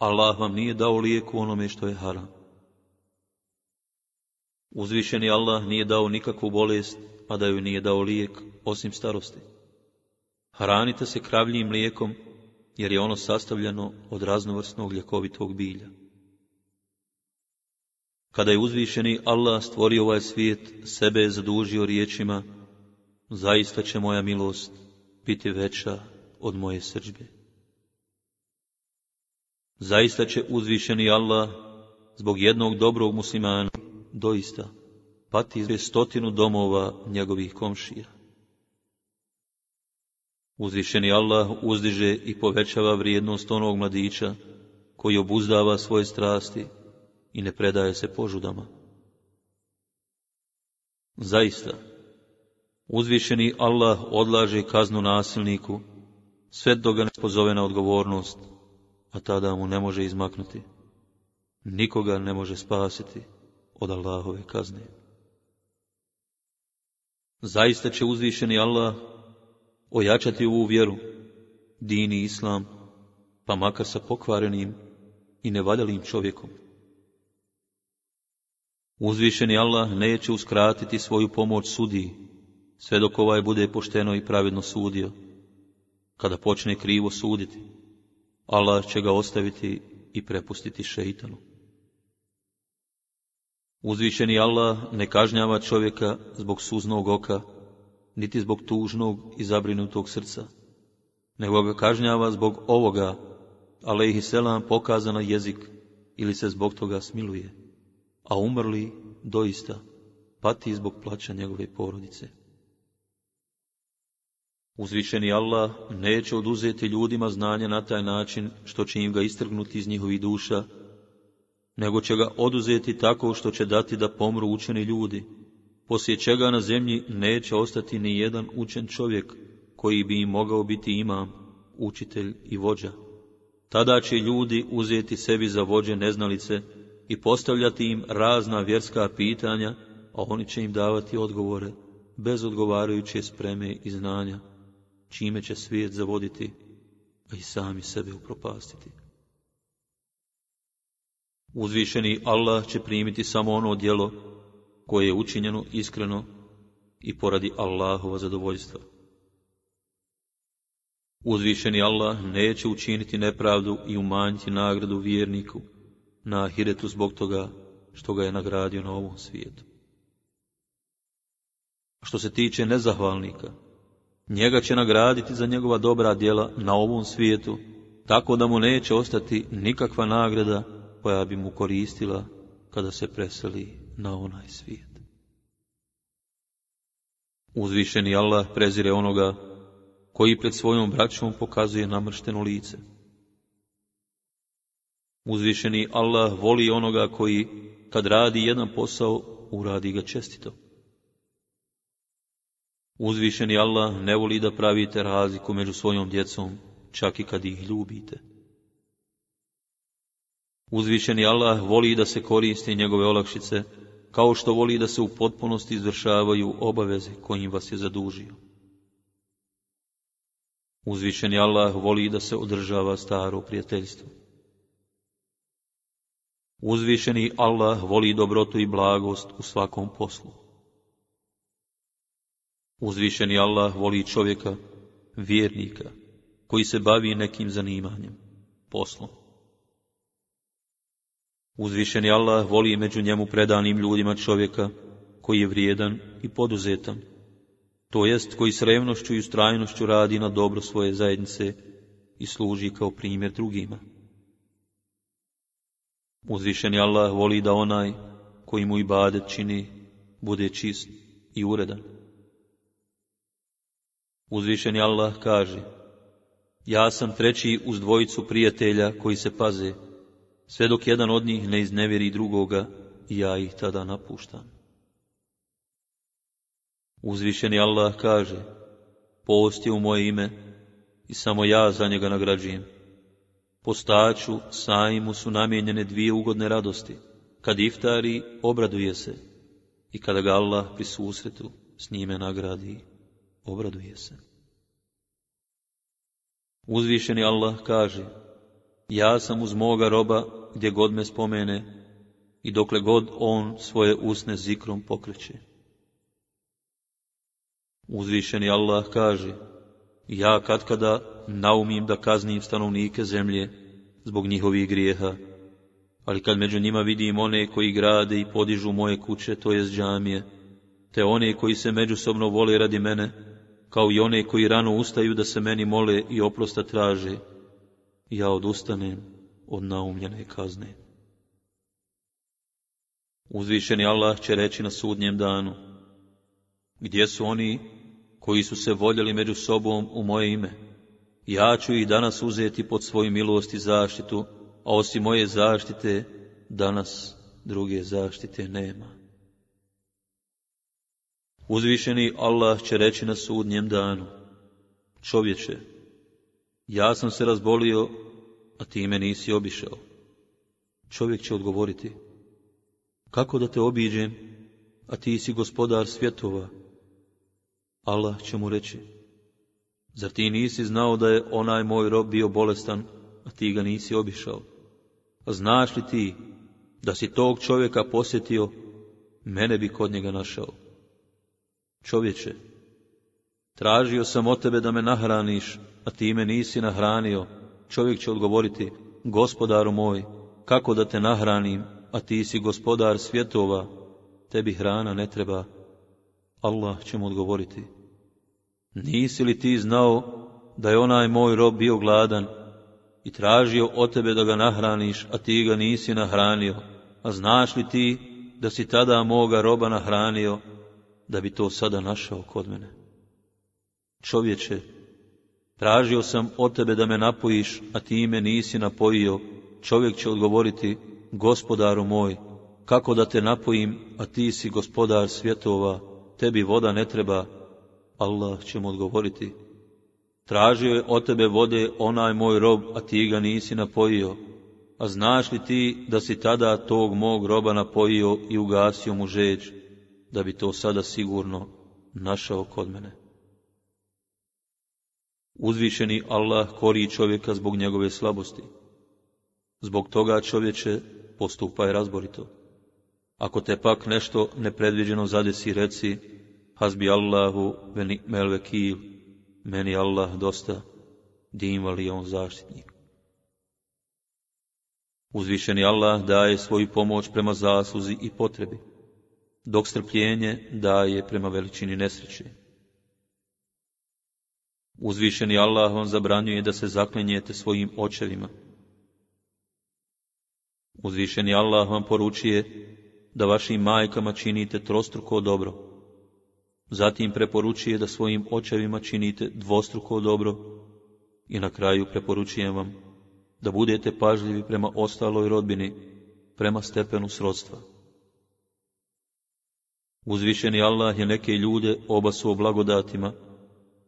Allah vam nije dao lijeku onome što je haram. Uzvišeni Allah nije dao nikakvu bolest, pa da joj nije dao lijek, osim starosti. Hranite se kravljim lijekom, jer je ono sastavljeno od raznovrsnog ljekovitog bilja. Kada je uzvišeni Allah stvorio ovaj svijet, sebe je zadužio riječima, zaista će moja milost biti veća od moje srđbe. Zaista će uzvišeni Allah zbog jednog dobrog muslimana doista pati stotinu domova njegovih komšija. Uzvišeni Allah uzdiže i povećava vrijednost onog mladića koji obuzdava svoje strasti i ne predaje se požudama. Zaista, uzvišeni Allah odlaže kaznu nasilniku sve dok ga ne pozove na odgovornost a tada mu ne može izmaknuti. Nikoga ne može spasiti od Allahove kazne. Zaista će uzvišeni Allah ojačati ovu vjeru, dini islam, pa makar sa pokvarenim i nevaljalim čovjekom. Uzvišeni Allah neće uskratiti svoju pomoć sudiji, sve dok ovaj bude pošteno i pravedno sudio, kada počne krivo suditi Allah će ga ostaviti i prepustiti šeitanu. Uzvišeni Allah ne kažnjava čovjeka zbog suznog oka, niti zbog tužnog i zabrinutog srca, nego ga kažnjava zbog ovoga, ali ih selam pokazana jezik ili se zbog toga smiluje, a umrli doista pati zbog plaća njegove porodice. Uzvišeni Allah neće oduzeti ljudima znanje na taj način što će im ga istrgnuti iz njihovih duša, nego će ga oduzeti tako što će dati da pomru učeni ljudi, poslije čega na zemlji neće ostati ni jedan učen čovjek koji bi im mogao biti imam, učitelj i vođa. Tada će ljudi uzeti sebi za vođe neznalice i postavljati im razna vjerska pitanja, a oni će im davati odgovore bez odgovarajuće spreme i znanja čime će svijet zavoditi, a i sami sebe upropastiti. Uzvišeni Allah će primiti samo ono djelo koje je učinjeno iskreno i poradi Allahova zadovoljstva. Uzvišeni Allah neće učiniti nepravdu i umanjiti nagradu vjerniku na hiretu zbog toga što ga je nagradio na ovom svijetu. Što se tiče nezahvalnika, njega će nagraditi za njegova dobra djela na ovom svijetu, tako da mu neće ostati nikakva nagrada koja bi mu koristila kada se preseli na onaj svijet. Uzvišeni Allah prezire onoga koji pred svojom braćom pokazuje namršteno lice. Uzvišeni Allah voli onoga koji, kad radi jedan posao, uradi ga čestito. Uzvišeni Allah ne voli da pravite razliku među svojom djecom, čak i kad ih ljubite. Uzvišeni Allah voli da se koriste njegove olakšice, kao što voli da se u potpunosti izvršavaju obaveze kojim vas je zadužio. Uzvišeni Allah voli da se održava staro prijateljstvo. Uzvišeni Allah voli dobrotu i blagost u svakom poslu. Uzvišeni Allah voli čovjeka, vjernika, koji se bavi nekim zanimanjem, poslom. Uzvišeni Allah voli među njemu predanim ljudima čovjeka, koji je vrijedan i poduzetan, to jest koji s revnošću i ustrajnošću radi na dobro svoje zajednice i služi kao primjer drugima. Uzvišeni Allah voli da onaj koji mu i bade čini, bude čist i uredan Uzvišeni Allah kaže, ja sam treći uz dvojicu prijatelja koji se paze, sve dok jedan od njih ne iznevjeri drugoga i ja ih tada napuštam. Uzvišeni Allah kaže, post je u moje ime i samo ja za njega nagrađujem. Postaću, sajmu su namijenjene dvije ugodne radosti, kad iftari obraduje se i kada ga Allah pri susretu s njime nagradi obraduje se. Uzvišeni Allah kaže, ja sam uz moga roba gdje god me spomene i dokle god on svoje usne zikrom pokreće. Uzvišeni Allah kaže, ja kadkada naumim da kaznim stanovnike zemlje zbog njihovih grijeha, ali kad među njima vidim one koji grade i podižu moje kuće, to jest džamije, te one koji se međusobno vole radi mene, kao i one koji rano ustaju da se meni mole i oprosta traže, ja odustanem od naumljene kazne. Uzvišeni Allah će reći na sudnjem danu, gdje su oni koji su se voljeli među sobom u moje ime? Ja ću ih danas uzeti pod svoju milost i zaštitu, a osim moje zaštite, danas druge zaštite nema. Uzvišeni Allah će reći na sudnjem danu, čovječe, ja sam se razbolio, a ti me nisi obišao. Čovjek će odgovoriti, kako da te obiđem, a ti si gospodar svjetova? Allah će mu reći, zar ti nisi znao da je onaj moj rob bio bolestan, a ti ga nisi obišao? A znaš li ti da si tog čovjeka posjetio, mene bi kod njega našao. Čovječe, tražio sam od tebe da me nahraniš, a ti me nisi nahranio. Čovjek će odgovoriti, gospodaru moj, kako da te nahranim, a ti si gospodar svjetova, tebi hrana ne treba. Allah će mu odgovoriti, nisi li ti znao da je onaj moj rob bio gladan i tražio od tebe da ga nahraniš, a ti ga nisi nahranio, a znaš li ti da si tada moga roba nahranio, da bi to sada našao kod mene. Čovječe, tražio sam od tebe da me napojiš, a ti me nisi napojio. Čovjek će odgovoriti, gospodaru moj, kako da te napojim, a ti si gospodar svjetova, tebi voda ne treba. Allah će mu odgovoriti, tražio je od tebe vode onaj moj rob, a ti ga nisi napojio. A znaš li ti da si tada tog mog roba napojio i ugasio mu žeđu? da bi to sada sigurno našao kod mene. Uzvišeni Allah kori čovjeka zbog njegove slabosti. Zbog toga čovječe postupaj razborito. Ako te pak nešto nepredviđeno zadesi, reci, hazbi Allahu veni melvekil, meni Allah dosta, Dimali li on zaštitnik. Uzvišeni Allah daje svoju pomoć prema zasluzi i potrebi dok strpljenje daje prema veličini nesreće. Uzvišeni Allah vam zabranjuje da se zaklinjete svojim očevima. Uzvišeni Allah vam poručuje da vašim majkama činite trostruko dobro. Zatim preporučuje da svojim očevima činite dvostruko dobro. I na kraju preporučujem vam da budete pažljivi prema ostaloj rodbini, prema stepenu srodstva. Uzvišeni Allah je neke ljude obasuo blagodatima,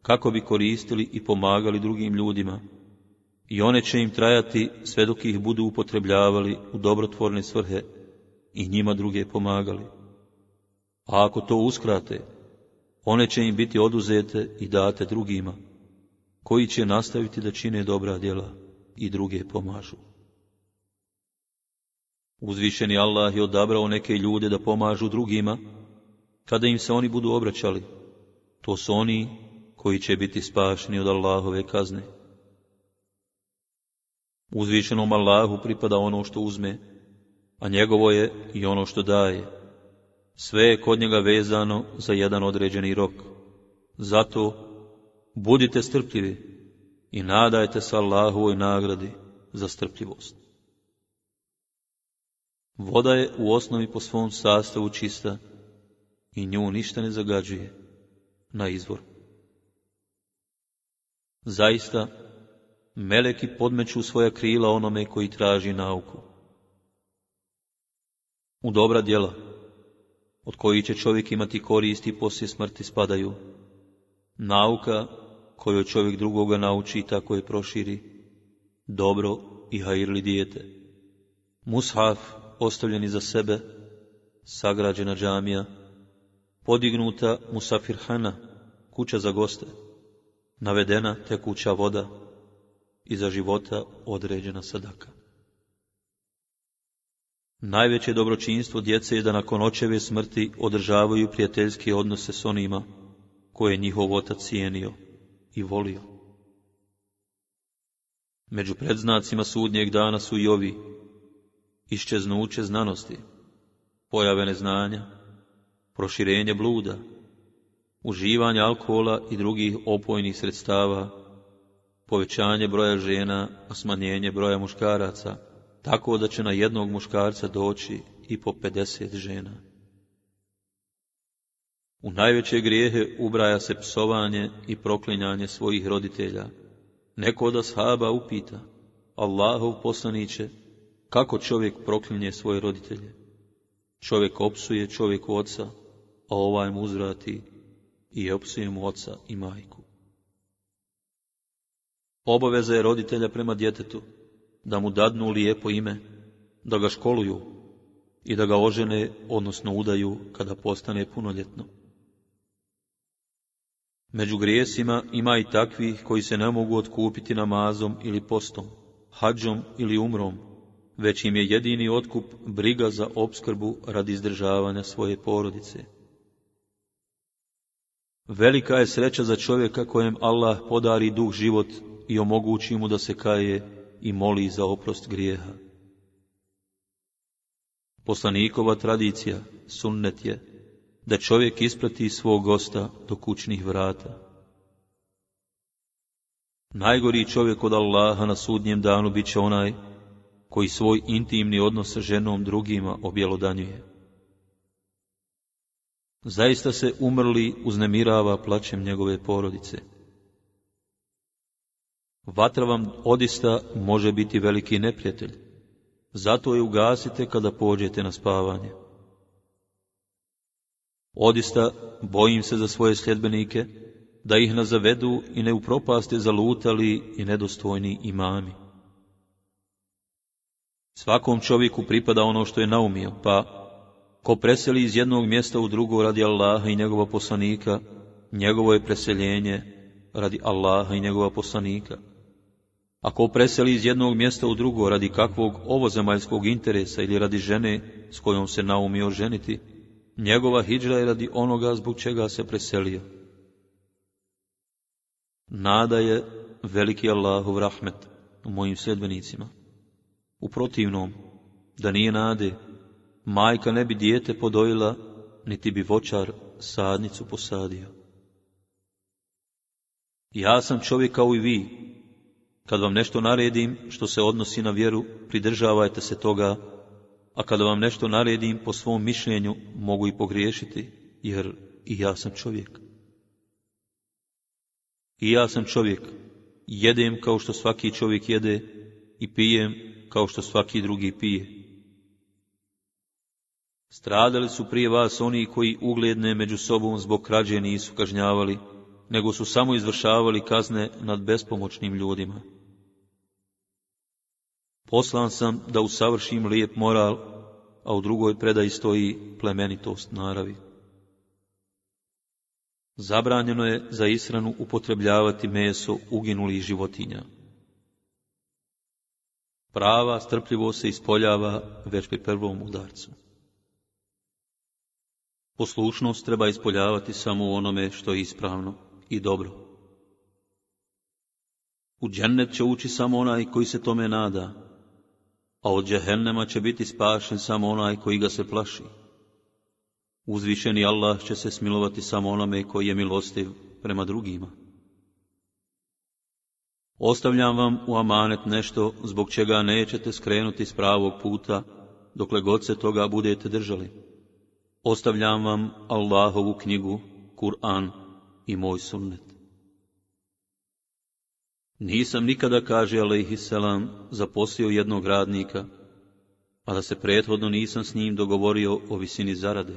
kako bi koristili i pomagali drugim ljudima, i one će im trajati sve dok ih budu upotrebljavali u dobrotvorne svrhe i njima druge pomagali. A ako to uskrate, one će im biti oduzete i date drugima, koji će nastaviti da čine dobra djela i druge pomažu. Uzvišeni Allah je odabrao neke ljude da pomažu drugima, kada im se oni budu obraćali. To su oni koji će biti spašeni od Allahove kazne. Uzvišenom Allahu pripada ono što uzme, a njegovo je i ono što daje. Sve je kod njega vezano za jedan određeni rok. Zato budite strpljivi i nadajte se Allahovoj nagradi za strpljivost. Voda je u osnovi po svom sastavu čista, i nju ništa ne zagađuje na izvor. Zaista, meleki podmeću svoja krila onome koji traži nauku. U dobra djela, od kojih će čovjek imati I poslije smrti spadaju, nauka koju čovjek drugoga nauči i tako je proširi, dobro i hajirli dijete. Mushaf, ostavljeni za sebe, sagrađena džamija, podignuta Musafirhana, kuća za goste, navedena kuća voda i za života određena sadaka. Najveće dobročinstvo djece je da nakon očeve smrti održavaju prijateljske odnose s onima koje je njihov otac cijenio i volio. Među predznacima sudnjeg dana su i ovi, iščeznuće znanosti, pojave neznanja, proširenje bluda, uživanje alkohola i drugih opojnih sredstava, povećanje broja žena, a smanjenje broja muškaraca, tako da će na jednog muškarca doći i po 50 žena. U najveće grijehe ubraja se psovanje i proklinjanje svojih roditelja. Neko od ashaba upita, Allahov poslaniće, kako čovjek proklinje svoje roditelje? Čovjek opsuje čovjeku oca, a ovaj mu uzvrati i opsuje mu oca i majku. Obaveza je roditelja prema djetetu da mu dadnu lijepo ime, da ga školuju i da ga ožene, odnosno udaju, kada postane punoljetno. Među grijesima ima i takvih koji se ne mogu otkupiti namazom ili postom, hađom ili umrom, već im je jedini otkup briga za opskrbu radi izdržavanja svoje porodice. Velika je sreća za čovjeka kojem Allah podari duh život i omogući mu da se kaje i moli za oprost grijeha. Poslanikova tradicija, sunnet je, da čovjek isprati svog gosta do kućnih vrata. Najgori čovjek od Allaha na sudnjem danu bit će onaj koji svoj intimni odnos sa ženom drugima objelodanjuje. Zaista se umrli uznemirava plaćem njegove porodice. Vatra vam odista može biti veliki neprijatelj, zato je ugasite kada pođete na spavanje. Odista bojim se za svoje sljedbenike, da ih nazavedu i ne upropaste zalutali i nedostojni imami. Svakom čovjeku pripada ono što je naumio, pa ko preseli iz jednog mjesta u drugo radi Allaha i njegova poslanika, njegovo je preseljenje radi Allaha i njegova poslanika. Ako preseli iz jednog mjesta u drugo radi kakvog ovozemaljskog interesa ili radi žene s kojom se naumio ženiti, njegova hijđra je radi onoga zbog čega se preselio. Nada je veliki Allahov rahmet mojim sljedbenicima. U protivnom, da nije nade, majka ne bi dijete podojila, niti bi vočar sadnicu posadio. Ja sam čovjek kao i vi. Kad vam nešto naredim što se odnosi na vjeru, pridržavajte se toga, a kada vam nešto naredim po svom mišljenju, mogu i pogriješiti, jer i ja sam čovjek. I ja sam čovjek, jedem kao što svaki čovjek jede i pijem kao što svaki drugi pije. Stradali su prije vas oni koji ugledne među sobom zbog krađe nisu kažnjavali, nego su samo izvršavali kazne nad bespomoćnim ljudima. Poslan sam da usavršim lijep moral, a u drugoj predaji stoji plemenitost naravi. Zabranjeno je za isranu upotrebljavati meso uginulih životinja. Prava strpljivo se ispoljava već pri prvom udarcu. Poslušnost treba ispoljavati samo u onome što je ispravno i dobro. U džennet će ući samo onaj koji se tome nada, a od džehennema će biti spašen samo onaj koji ga se plaši. Uzvišeni Allah će se smilovati samo onome koji je milostiv prema drugima. Ostavljam vam u amanet nešto zbog čega nećete skrenuti s pravog puta, dokle god se toga budete držali. Ostavljam vam Allahovu knjigu, Kur'an i moj sunnet. Nisam nikada, kaže alaihisselam, zaposlio jednog radnika, a da se prethodno nisam s njim dogovorio o visini zarade.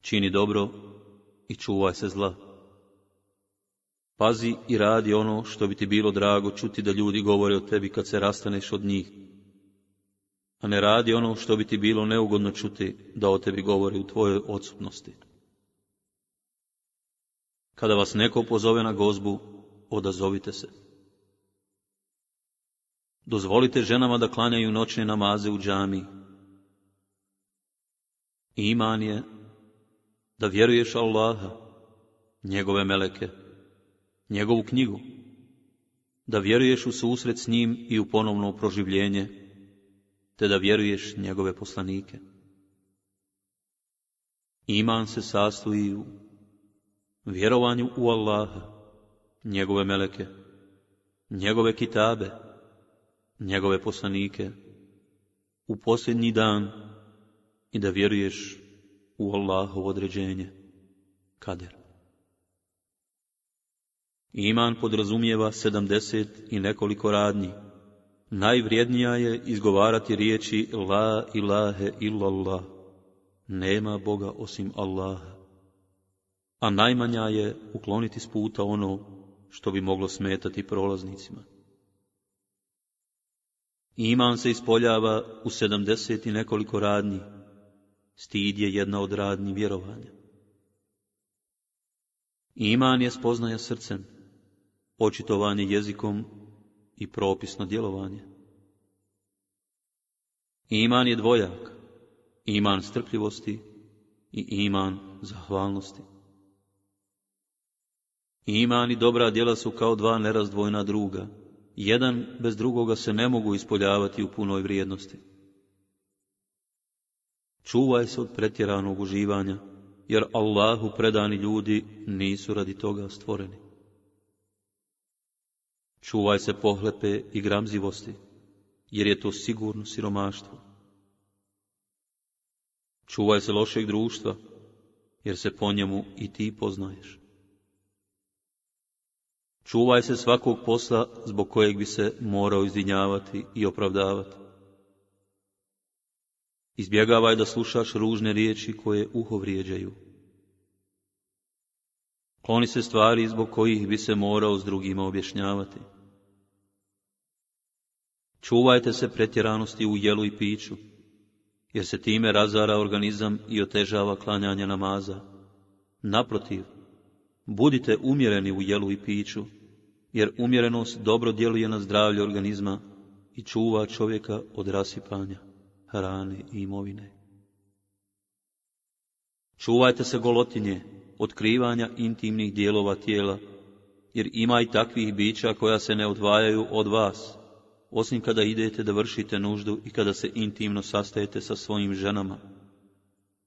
Čini dobro i čuvaj se zla. Pazi i radi ono što bi ti bilo drago čuti da ljudi govore o tebi kad se rastaneš od njih a ne radi ono što bi ti bilo neugodno čuti da o tebi govori u tvojoj odsutnosti. Kada vas neko pozove na gozbu, odazovite se. Dozvolite ženama da klanjaju noćne namaze u džami. I iman je da vjeruješ Allaha, njegove meleke, njegovu knjigu, da vjeruješ u susret s njim i u ponovno proživljenje, te da vjeruješ njegove poslanike. Iman se sastoji u vjerovanju u Allaha, njegove meleke, njegove kitabe, njegove poslanike, u posljednji dan i da vjeruješ u u određenje, kader. Iman podrazumijeva sedamdeset i nekoliko radnji, najvrijednija je izgovarati riječi La ilahe illallah, nema Boga osim Allaha, a najmanja je ukloniti s puta ono što bi moglo smetati prolaznicima. Iman se ispoljava u sedamdeset i nekoliko radnji, stid je jedna od radnji vjerovanja. Iman je spoznaja srcem, očitovanje jezikom i propisno djelovanje. Iman je dvojak, iman strpljivosti i iman zahvalnosti. Iman i dobra djela su kao dva nerazdvojna druga, jedan bez drugoga se ne mogu ispoljavati u punoj vrijednosti. Čuvaj se od pretjeranog uživanja, jer Allahu predani ljudi nisu radi toga stvoreni. Čuvaj se pohlepe i gramzivosti, jer je to sigurno siromaštvo. Čuvaj se lošeg društva, jer se po njemu i ti poznaješ. Čuvaj se svakog posla zbog kojeg bi se morao izdinjavati i opravdavati. Izbjegavaj da slušaš ružne riječi koje uho vrijeđaju. Kloni se stvari zbog kojih bi se morao s drugima objašnjavati. Čuvajte se pretjeranosti u jelu i piću, jer se time razara organizam i otežava klanjanje namaza. Naprotiv, budite umjereni u jelu i piću, jer umjerenost dobro djeluje na zdravlje organizma i čuva čovjeka od rasipanja, hrane i imovine. Čuvajte se golotinje, otkrivanja intimnih dijelova tijela, jer ima i takvih bića koja se ne odvajaju od vas, osim kada idete da vršite nuždu i kada se intimno sastajete sa svojim ženama.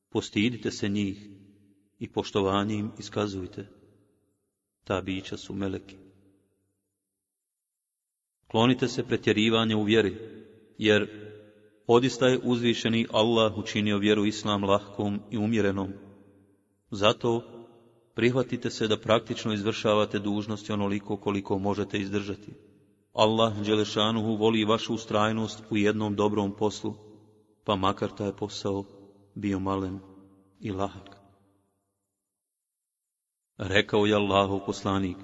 Postidite se njih i poštovanje im iskazujte. Ta bića su meleki. Klonite se pretjerivanje u vjeri, jer odista je uzvišeni Allah učinio vjeru Islam lahkom i umjerenom. Zato prihvatite se da praktično izvršavate dužnosti onoliko koliko možete izdržati. Allah Đelešanuhu voli vašu ustrajnost u jednom dobrom poslu, pa makar taj posao bio malen i lahak. Rekao je Allahov poslanik,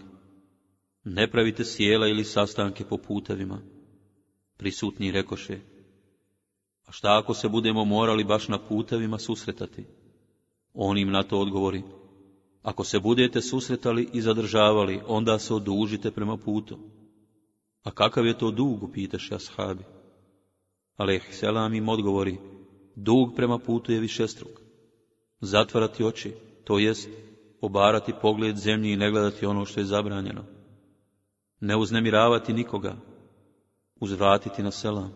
ne pravite sjela ili sastanke po putevima. Prisutni rekoše, a šta ako se budemo morali baš na putevima susretati? On im na to odgovori, ako se budete susretali i zadržavali, onda se odužite prema putu a kakav je to dug, ja ali Aleh selam im odgovori, dug prema putu je višestruk. Zatvarati oči, to jest obarati pogled zemlji i ne gledati ono što je zabranjeno. Ne uznemiravati nikoga, uzvratiti na selam,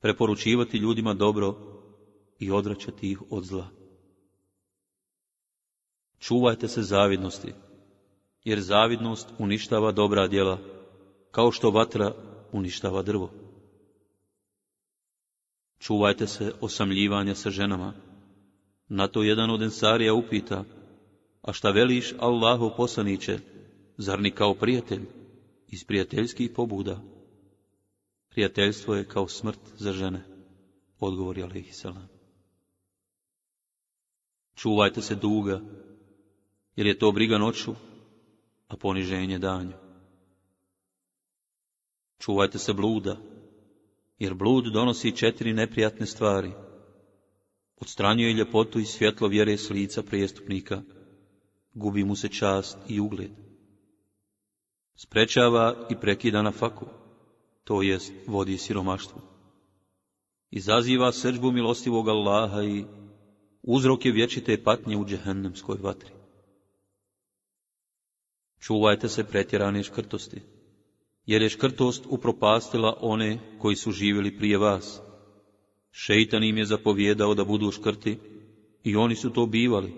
preporučivati ljudima dobro i odračati ih od zla. Čuvajte se zavidnosti, jer zavidnost uništava dobra djela kao što vatra uništava drvo. Čuvajte se osamljivanja sa ženama. Na to jedan od ensarija upita, a šta veliš Allahu poslaniće, zar ni kao prijatelj, iz prijateljskih pobuda? Prijateljstvo je kao smrt za žene, odgovor je salam. Čuvajte se duga, jer je to briga noću, a poniženje danju. Čuvajte se bluda, jer blud donosi četiri neprijatne stvari. Odstranjuje ljepotu i svjetlo vjere s lica prijestupnika, gubi mu se čast i ugled. Sprečava i prekida na faku, to jest vodi siromaštvu. Izaziva srđbu milostivog Allaha i uzrok je vječite patnje u džehennemskoj vatri. Čuvajte se pretjerane škrtosti jer je škrtost upropastila one koji su živjeli prije vas. Šeitan im je zapovjedao da budu škrti i oni su to bivali,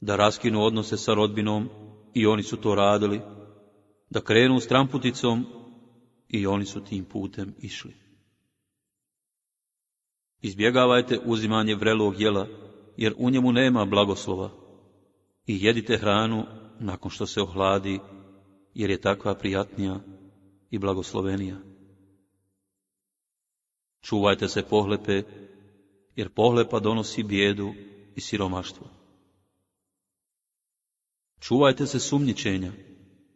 da raskinu odnose sa rodbinom i oni su to radili, da krenu s tramputicom, i oni su tim putem išli. Izbjegavajte uzimanje vrelog jela, jer u njemu nema blagoslova, i jedite hranu nakon što se ohladi, jer je takva prijatnija i blagoslovenija. Čuvajte se pohlepe, jer pohlepa donosi bijedu i siromaštvo. Čuvajte se sumnjičenja,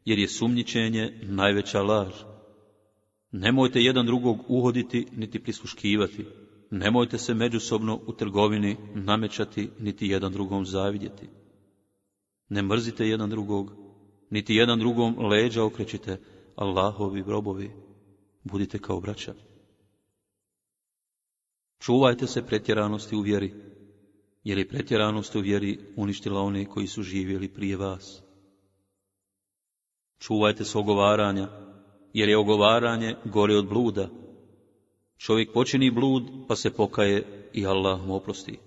jer je sumnjičenje najveća laž. Nemojte jedan drugog uhoditi, niti prisluškivati. Nemojte se međusobno u trgovini namećati, niti jedan drugom zavidjeti. Ne mrzite jedan drugog, niti jedan drugom leđa okrećite, Allahovi grobovi, budite kao braća. Čuvajte se pretjeranosti u vjeri, jer je pretjeranost u vjeri uništila one koji su živjeli prije vas. Čuvajte se ogovaranja, jer je ogovaranje gore od bluda. Čovjek počini blud, pa se pokaje i Allah mu oprosti.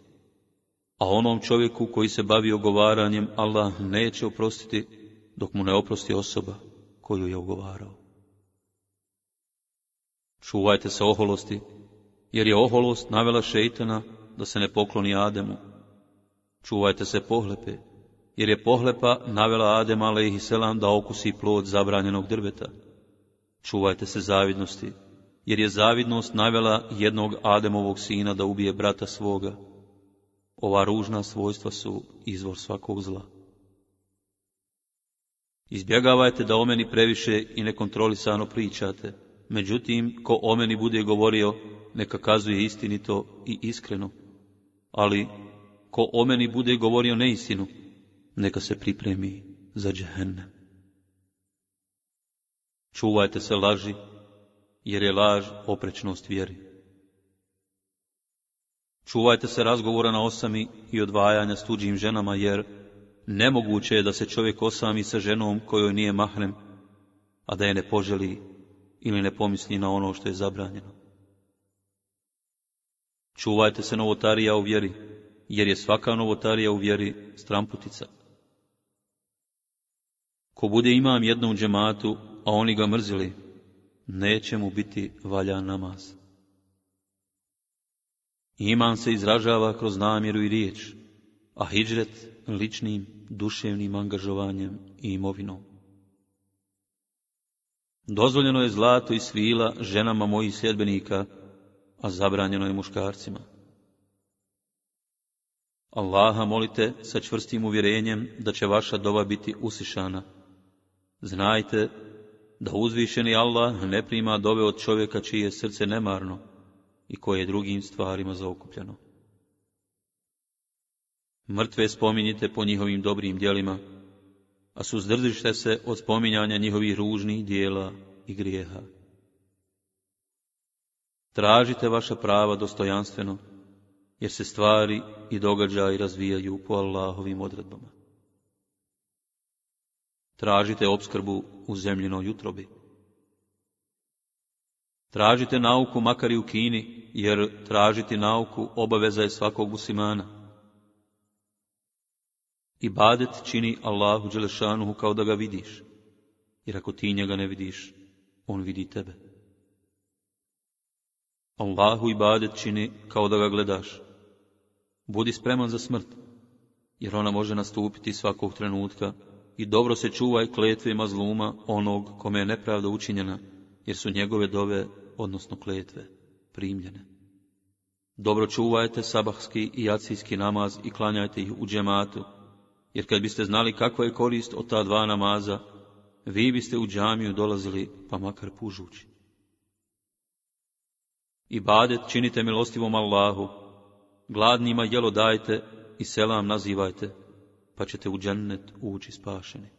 A onom čovjeku koji se bavi ogovaranjem, Allah neće oprostiti, dok mu ne oprosti osoba koju je ugovarao. Čuvajte se oholosti, jer je oholost navela šeitana da se ne pokloni Ademu. Čuvajte se pohlepe, jer je pohlepa navela i selam, da okusi plod zabranjenog drveta. Čuvajte se zavidnosti, jer je zavidnost navela jednog Ademovog sina da ubije brata svoga. Ova ružna svojstva su izvor svakog zla. Izbjegavajte da o meni previše i nekontrolisano pričate. Međutim, ko o meni bude govorio, neka kazuje istinito i iskreno. Ali, ko o meni bude govorio neistinu, neka se pripremi za džehennem. Čuvajte se laži, jer je laž oprečnost vjeri. Čuvajte se razgovora na osami i odvajanja s tuđim ženama, jer Nemoguće je da se čovjek osami sa ženom kojoj nije mahrem, a da je ne poželi ili ne pomisli na ono što je zabranjeno. Čuvajte se novotarija u vjeri, jer je svaka novotarija u vjeri stramputica. Ko bude imam jednom džematu, a oni ga mrzili, neće mu biti valja namaz. Iman se izražava kroz namjeru i riječ, a hijđret ličnim duševnim angažovanjem i imovinom. Dozvoljeno je zlato i svila ženama mojih sljedbenika, a zabranjeno je muškarcima. Allaha molite sa čvrstim uvjerenjem da će vaša doba biti usišana. Znajte da uzvišeni Allah ne prima dove od čovjeka čije je srce nemarno i koje je drugim stvarima zaokupljeno. Mrtve spominjite po njihovim dobrim djelima, a suzdržite se od spominjanja njihovih ružnih dijela i grijeha. Tražite vaša prava dostojanstveno, jer se stvari i i razvijaju po Allahovim odredbama. Tražite obskrbu u zemljinoj jutrobi. Tražite nauku makar i u Kini, jer tražiti nauku obaveza je svakog usimana. Ibadet čini Allahu Đelešanuhu kao da ga vidiš, jer ako ti njega ne vidiš, on vidi tebe. Allahu ibadet čini kao da ga gledaš. Budi spreman za smrt, jer ona može nastupiti svakog trenutka i dobro se čuvaj kletve mazluma onog kome je nepravda učinjena, jer su njegove dove, odnosno kletve, primljene. Dobro čuvajte sabahski i jacijski namaz i klanjajte ih u džematu, jer kad biste znali kakva je korist od ta dva namaza, vi biste u džamiju dolazili, pa makar pužući. I badet činite milostivom Allahu, gladnima jelo dajte i selam nazivajte, pa ćete u džennet ući spašeni.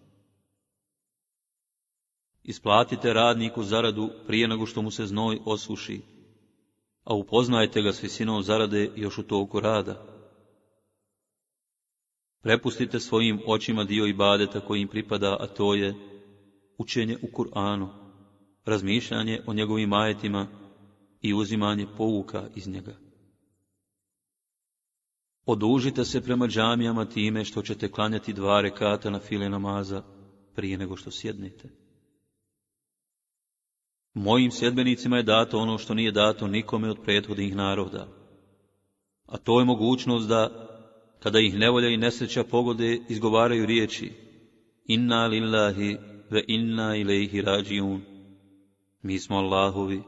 Isplatite radniku zaradu prije nego što mu se znoj osuši, a upoznajte ga s visinom zarade još u toku rada Prepustite svojim očima dio ibadeta koji im pripada, a to je učenje u Kur'anu, razmišljanje o njegovim majetima i uzimanje pouka iz njega. Odužite se prema džamijama time što ćete klanjati dva rekata na file namaza prije nego što sjednete. Mojim sjedbenicima je dato ono što nije dato nikome od prethodnih naroda, a to je mogućnost da kada ih nevolja i nesreća pogode, izgovaraju riječi Inna lillahi ve inna ilaihi rađiun. Mi smo Allahovi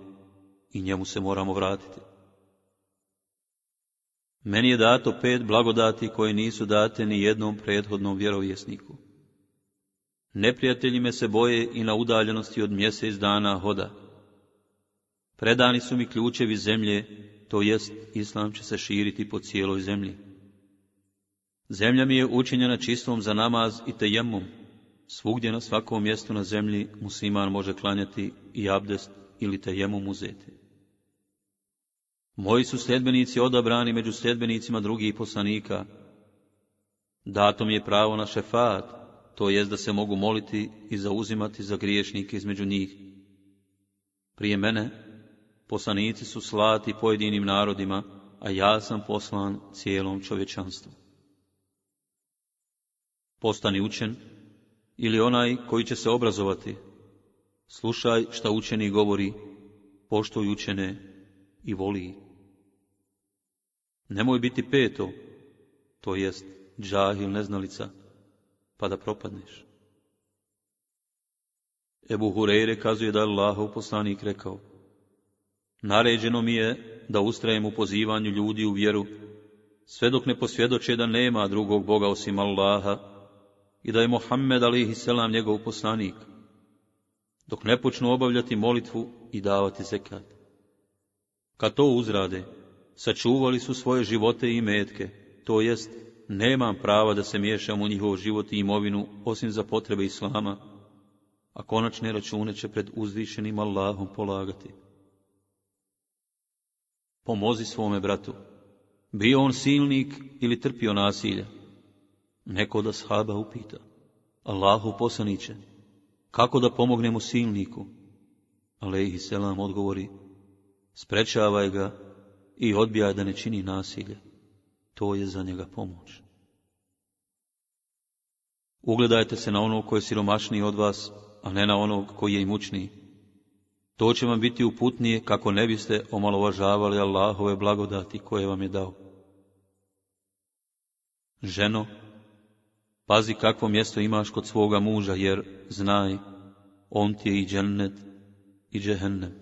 i njemu se moramo vratiti. Meni je dato pet blagodati koje nisu date ni jednom prethodnom vjerovjesniku. Neprijatelji me se boje i na udaljenosti od mjesec dana hoda. Predani su mi ključevi zemlje, to jest islam će se širiti po cijeloj zemlji. Zemlja mi je učinjena čistom za namaz i tejemu Svugdje na svakom mjestu na zemlji musliman može klanjati i abdest ili tejemu uzeti. Moji su sljedbenici odabrani među sljedbenicima drugih poslanika. Dato mi je pravo na šefat, to jest da se mogu moliti i zauzimati za griješnike između njih. Prije mene poslanici su slati pojedinim narodima, a ja sam poslan cijelom čovječanstvu postani učen, ili onaj koji će se obrazovati. Slušaj šta učeni govori, poštuj učene i voli. Nemoj biti peto, to jest ili neznalica, pa da propadneš. Ebu Hureyre kazuje da je Allahov poslanik rekao, Naređeno mi je da ustrajem u pozivanju ljudi u vjeru, sve dok ne posvjedoče da nema drugog Boga osim Allaha, i da je Mohamed alihi selam njegov poslanik, dok ne počnu obavljati molitvu i davati zekat. Kad to uzrade, sačuvali su svoje živote i metke, to jest, nemam prava da se miješam u njihov život i imovinu, osim za potrebe Islama, a konačne račune će pred uzvišenim Allahom polagati. Pomozi svome bratu, bio on silnik ili trpio nasilja, Neko da shaba upita, Allahu poslaniće, kako da pomognemo silniku? Alehi selam odgovori, sprečavaj ga i odbijaj da ne čini nasilje. To je za njega pomoć. Ugledajte se na onog koji je siromašniji od vas, a ne na onog koji je imućniji. To će vam biti uputnije kako ne biste omalovažavali Allahove blagodati koje vam je dao. Ženo, Pazi kakvo mjesto imaš kod svoga muža, jer znaj, on ti je i džennet i džehennem.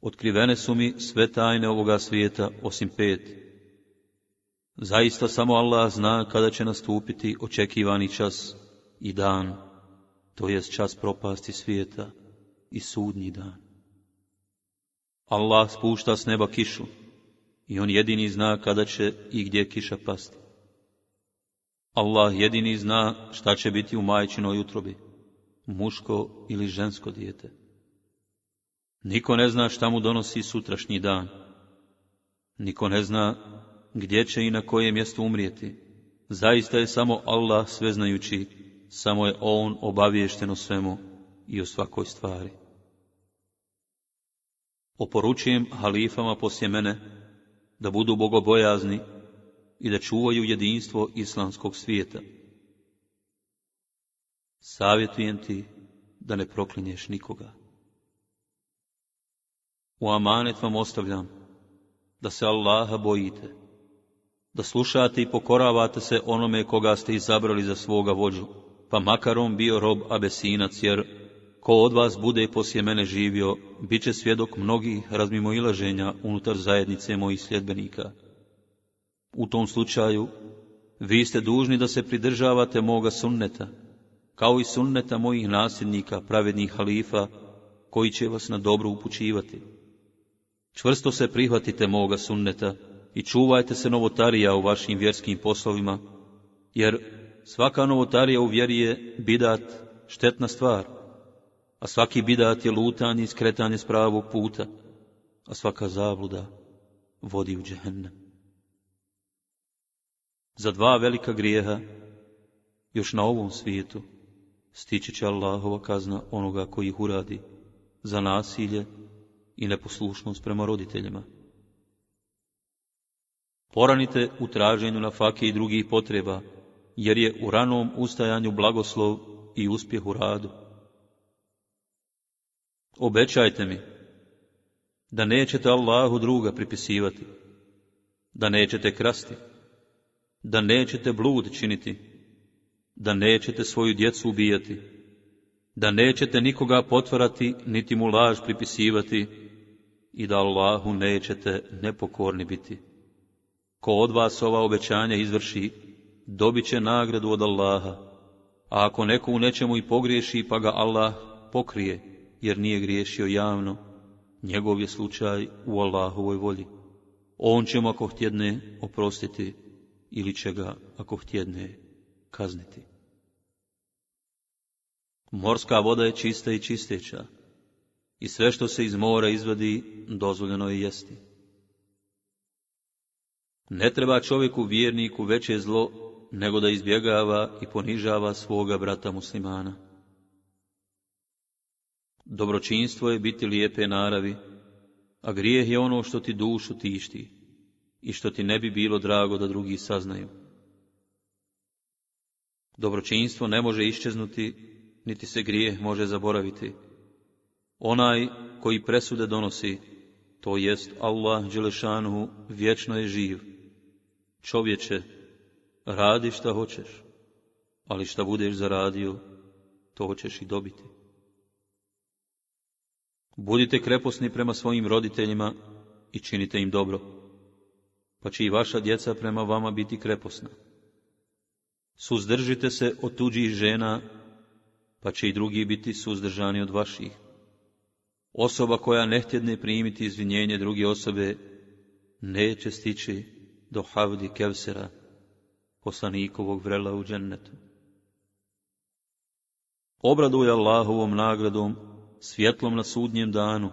Otkrivene su mi sve tajne ovoga svijeta, osim pet. Zaista samo Allah zna kada će nastupiti očekivani čas i dan, to jest čas propasti svijeta i sudnji dan. Allah spušta s neba kišu i on jedini zna kada će i gdje kiša pasti. Allah jedini zna šta će biti u majčinoj utrobi, muško ili žensko dijete. Niko ne zna šta mu donosi sutrašnji dan. Niko ne zna gdje će i na koje mjesto umrijeti. Zaista je samo Allah sveznajući, samo je On obaviješten o svemu i o svakoj stvari. Oporučujem halifama poslije mene da budu bogobojazni i da čuvaju jedinstvo islamskog svijeta. Savjetujem ti da ne proklinješ nikoga. U amanet vam ostavljam da se Allaha bojite, da slušate i pokoravate se onome koga ste izabrali za svoga vođu, pa makar on bio rob abesinac, jer ko od vas bude poslije mene živio, bit će svjedok mnogih razmimoilaženja unutar zajednice mojih sljedbenika. U tom slučaju, vi ste dužni da se pridržavate moga sunneta, kao i sunneta mojih nasljednika, pravednih halifa, koji će vas na dobro upućivati. Čvrsto se prihvatite moga sunneta i čuvajte se novotarija u vašim vjerskim poslovima, jer svaka novotarija u vjeri je bidat štetna stvar, a svaki bidat je lutan i skretanje s pravog puta, a svaka zabluda vodi u džehennem za dva velika grijeha, još na ovom svijetu, stići će Allahova kazna onoga koji ih uradi, za nasilje i neposlušnost prema roditeljima. Poranite u traženju na fake i drugih potreba, jer je u ranom ustajanju blagoslov i uspjeh u radu. Obećajte mi da nećete Allahu druga pripisivati, da nećete krasti, da nećete blud činiti, da nećete svoju djecu ubijati, da nećete nikoga potvarati niti mu laž pripisivati i da Allahu nećete nepokorni biti. Ko od vas ova obećanja izvrši, dobit će nagradu od Allaha, a ako neko u nečemu i pogriješi, pa ga Allah pokrije, jer nije griješio javno, njegov je slučaj u Allahovoj volji. On će mu ako htjedne oprostiti ili će ga, ako htjedne, kazniti. Morska voda je čista i čisteća, i sve što se iz mora izvadi, dozvoljeno je jesti. Ne treba čovjeku vjerniku veće zlo, nego da izbjegava i ponižava svoga brata muslimana. Dobročinstvo je biti lijepe naravi, a grijeh je ono što ti dušu tišti i što ti ne bi bilo drago da drugi saznaju. Dobročinstvo ne može iščeznuti, niti se grije može zaboraviti. Onaj koji presude donosi, to jest Allah Đelešanu, vječno je živ. Čovječe, radi šta hoćeš, ali šta budeš zaradio, to hoćeš i dobiti. Budite kreposni prema svojim roditeljima i činite im dobro pa će i vaša djeca prema vama biti kreposna. Suzdržite se od tuđih žena, pa će i drugi biti suzdržani od vaših. Osoba koja ne primiti izvinjenje druge osobe, neće stići do Havdi Kevsera, poslanikovog vrela u džennetu. Obraduje Allahovom nagradom, svjetlom na sudnjem danu,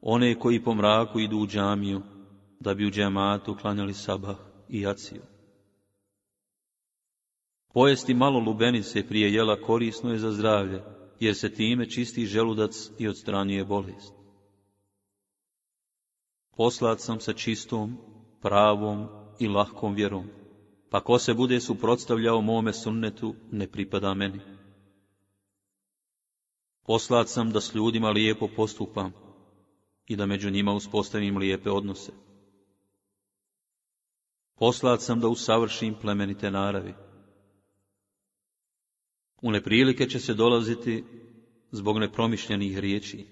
one koji po mraku idu u džamiju, da bi u džematu klanjali sabah i jaciju. Pojesti malo lubenice prije jela korisno je za zdravlje, jer se time čisti želudac i odstranjuje bolest. Poslat sam sa čistom, pravom i lahkom vjerom, pa ko se bude suprotstavljao mome sunnetu, ne pripada meni. Poslat sam da s ljudima lijepo postupam i da među njima uspostavim lijepe odnose poslat sam da usavršim plemenite naravi. U neprilike će se dolaziti zbog nepromišljenih riječi.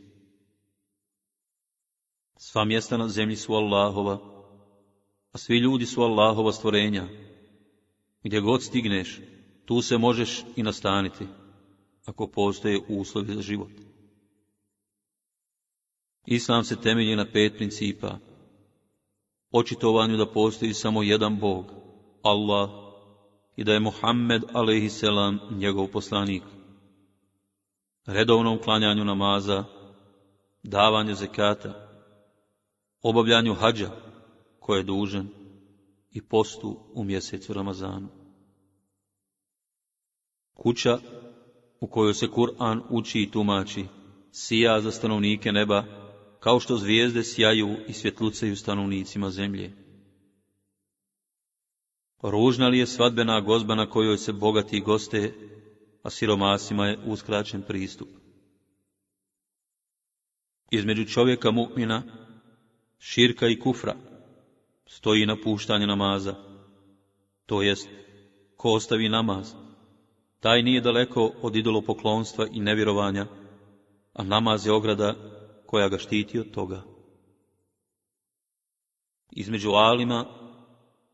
Sva mjesta na zemlji su Allahova, a svi ljudi su Allahova stvorenja. Gdje god stigneš, tu se možeš i nastaniti, ako postoje uslovi za život. Islam se temelji na pet principa očitovanju da postoji samo jedan Bog, Allah, i da je Muhammed a.s. njegov poslanik. Redovnom klanjanju namaza, davanju zekata, obavljanju hađa, koje je dužen, i postu u mjesecu Ramazanu. Kuća u kojoj se Kur'an uči i tumači, sija za stanovnike neba, kao što zvijezde sjaju i svjetlucaju stanovnicima zemlje. Ružna li je svadbena gozba na kojoj se bogati goste, a siromasima je uskraćen pristup? Između čovjeka mukmina, širka i kufra, stoji napuštanje namaza, to jest, ko ostavi namaz, taj nije daleko od idolopoklonstva i nevjerovanja, a namaz je ograda koja ga štiti od toga. Između alima,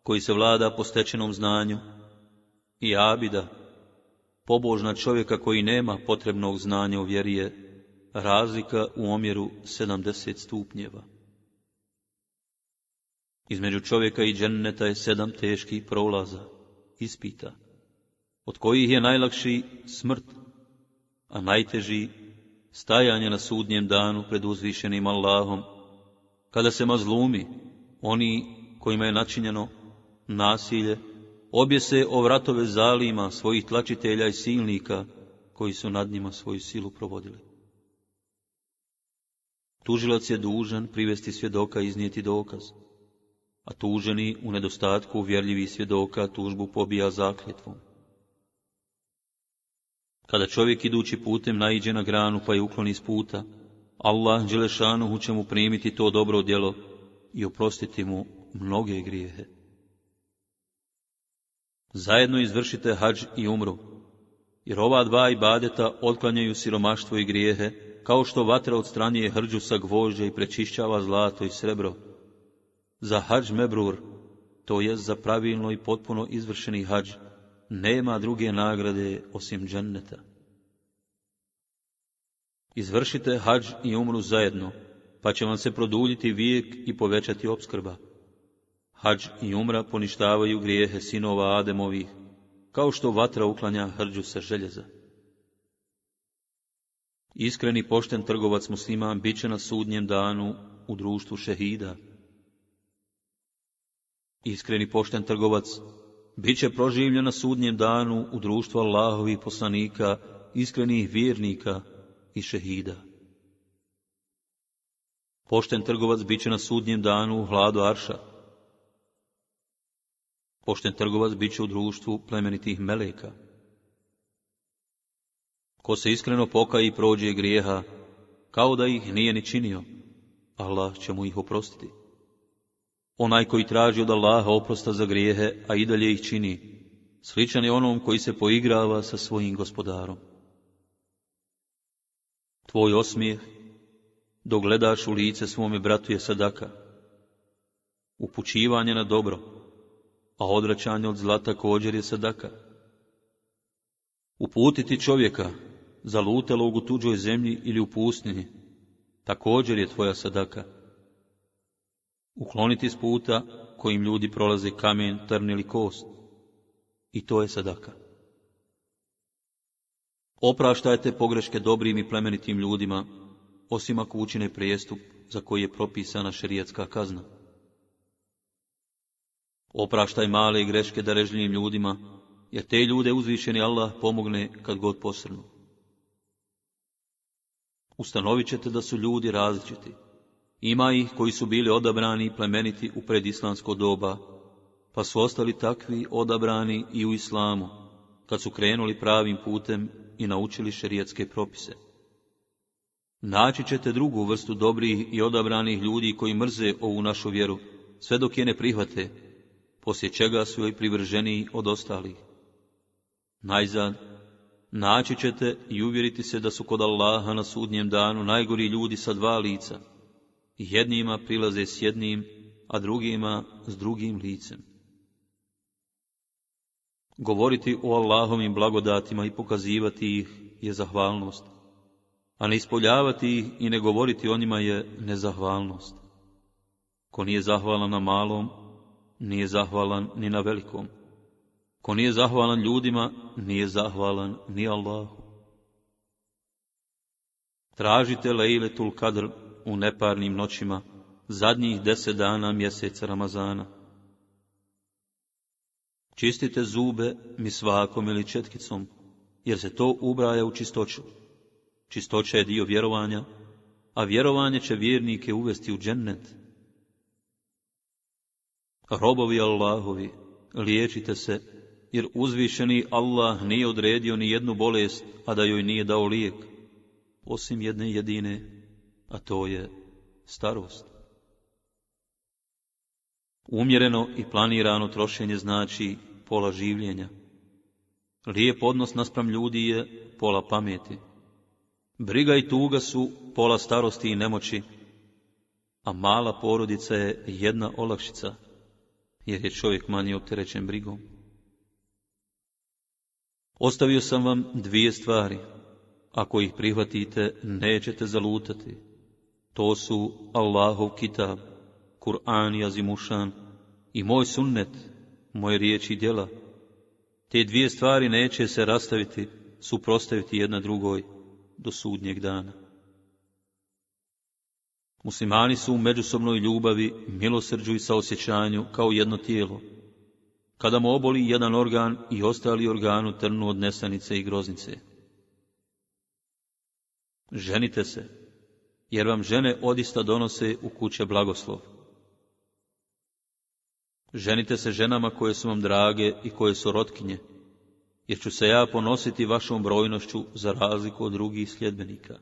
koji se vlada po stečenom znanju, i abida, pobožna čovjeka koji nema potrebnog znanja u vjeri je razlika u omjeru 70 stupnjeva. Između čovjeka i dženneta je sedam teških prolaza, ispita, od kojih je najlakši smrt, a najteži stajanje na sudnjem danu pred uzvišenim Allahom, kada se mazlumi, oni kojima je načinjeno nasilje, objese o vratove zalima svojih tlačitelja i silnika, koji su nad njima svoju silu provodili. Tužilac je dužan privesti svjedoka i iznijeti dokaz, a tuženi u nedostatku uvjerljivih svjedoka tužbu pobija zakljetvom. Kada čovjek idući putem naiđe na granu pa je ukloni iz puta, Allah Đelešanuhu će mu primiti to dobro djelo i oprostiti mu mnoge grijehe. Zajedno izvršite hađ i umru, jer ova dva ibadeta otklanjaju siromaštvo i grijehe, kao što vatra odstranije hrđu sa gvožđa i prečišćava zlato i srebro. Za hađ mebrur, to je za pravilno i potpuno izvršeni hađ, nema druge nagrade osim dženneta. Izvršite hađ i umru zajedno, pa će vam se produljiti vijek i povećati obskrba. Hađ i umra poništavaju grijehe sinova Ademovih, kao što vatra uklanja hrđu sa željeza. Iskreni pošten trgovac muslima bit će na sudnjem danu u društvu šehida. Iskreni pošten trgovac bit će proživljen na sudnjem danu u društvu Allahovih poslanika, iskrenih vjernika i šehida. Pošten trgovac bit će na sudnjem danu u hladu Arša. Pošten trgovac bit će u društvu plemenitih meleka. Ko se iskreno pokaji i prođe grijeha, kao da ih nije ni činio, Allah će mu ih oprostiti. Onaj koji traži od Allaha oprosta za grijehe, a i dalje ih čini, sličan je onom koji se poigrava sa svojim gospodarom. Tvoj osmijeh, dok u lice svome bratu je sadaka, upućivanje na dobro, a odračanje od zla također je sadaka. Uputiti čovjeka, lutelog u tuđoj zemlji ili u pustinji, također je tvoja sadaka. Ukloniti s puta kojim ljudi prolaze kamen, trn ili kost. I to je sadaka. Opraštajte pogreške dobrim i plemenitim ljudima, osim ako učine prijestup za koji je propisana šerijatska kazna. Opraštaj male i greške darežljivim ljudima, jer te ljude uzvišeni Allah pomogne kad god posrnu. Ustanovit ćete da su ljudi različiti, ima ih koji su bili odabrani plemeniti u predislamsko doba, pa su ostali takvi odabrani i u islamu, kad su krenuli pravim putem i naučili šerijetske propise. Naći ćete drugu vrstu dobrih i odabranih ljudi koji mrze ovu našu vjeru, sve dok je ne prihvate, poslije čega su joj privrženiji od ostalih. Najzad, naći ćete i uvjeriti se da su kod Allaha na sudnjem danu najgori ljudi sa dva lica, jednima prilaze s jednim, a drugima s drugim licem. Govoriti o Allahovim blagodatima i pokazivati ih je zahvalnost, a ne ispoljavati ih i ne govoriti o njima je nezahvalnost. Ko nije zahvalan na malom, nije zahvalan ni na velikom. Ko nije zahvalan ljudima, nije zahvalan ni Allahu. Tražite Lejletul Kadr u neparnim noćima, zadnjih deset dana mjeseca Ramazana. Čistite zube svakom ili četkicom, jer se to ubraja u čistoću. Čistoća je dio vjerovanja, a vjerovanje će vjernike uvesti u džennet. Robovi Allahovi, liječite se, jer uzvišeni Allah nije odredio ni jednu bolest, a da joj nije dao lijek, osim jedne jedine a to je starost. Umjereno i planirano trošenje znači pola življenja. Lijep odnos naspram ljudi je pola pameti. Briga i tuga su pola starosti i nemoći, a mala porodica je jedna olakšica, jer je čovjek manje opterećen brigom. Ostavio sam vam dvije stvari. Ako ih prihvatite, nećete zalutati. To su Allahov kitab, Kur'an i Azimušan i moj sunnet, moje riječi i djela. Te dvije stvari neće se rastaviti, suprostaviti jedna drugoj do sudnjeg dana. Muslimani su u međusobnoj ljubavi, milosrđu i saosjećanju kao jedno tijelo. Kada mu oboli jedan organ i ostali organu trnu od nesanice i groznice. Ženite se, jer vam žene odista donose u kuće blagoslov. Ženite se ženama koje su vam drage i koje su rotkinje, jer ću se ja ponositi vašom brojnošću za razliku od drugih sljedbenika.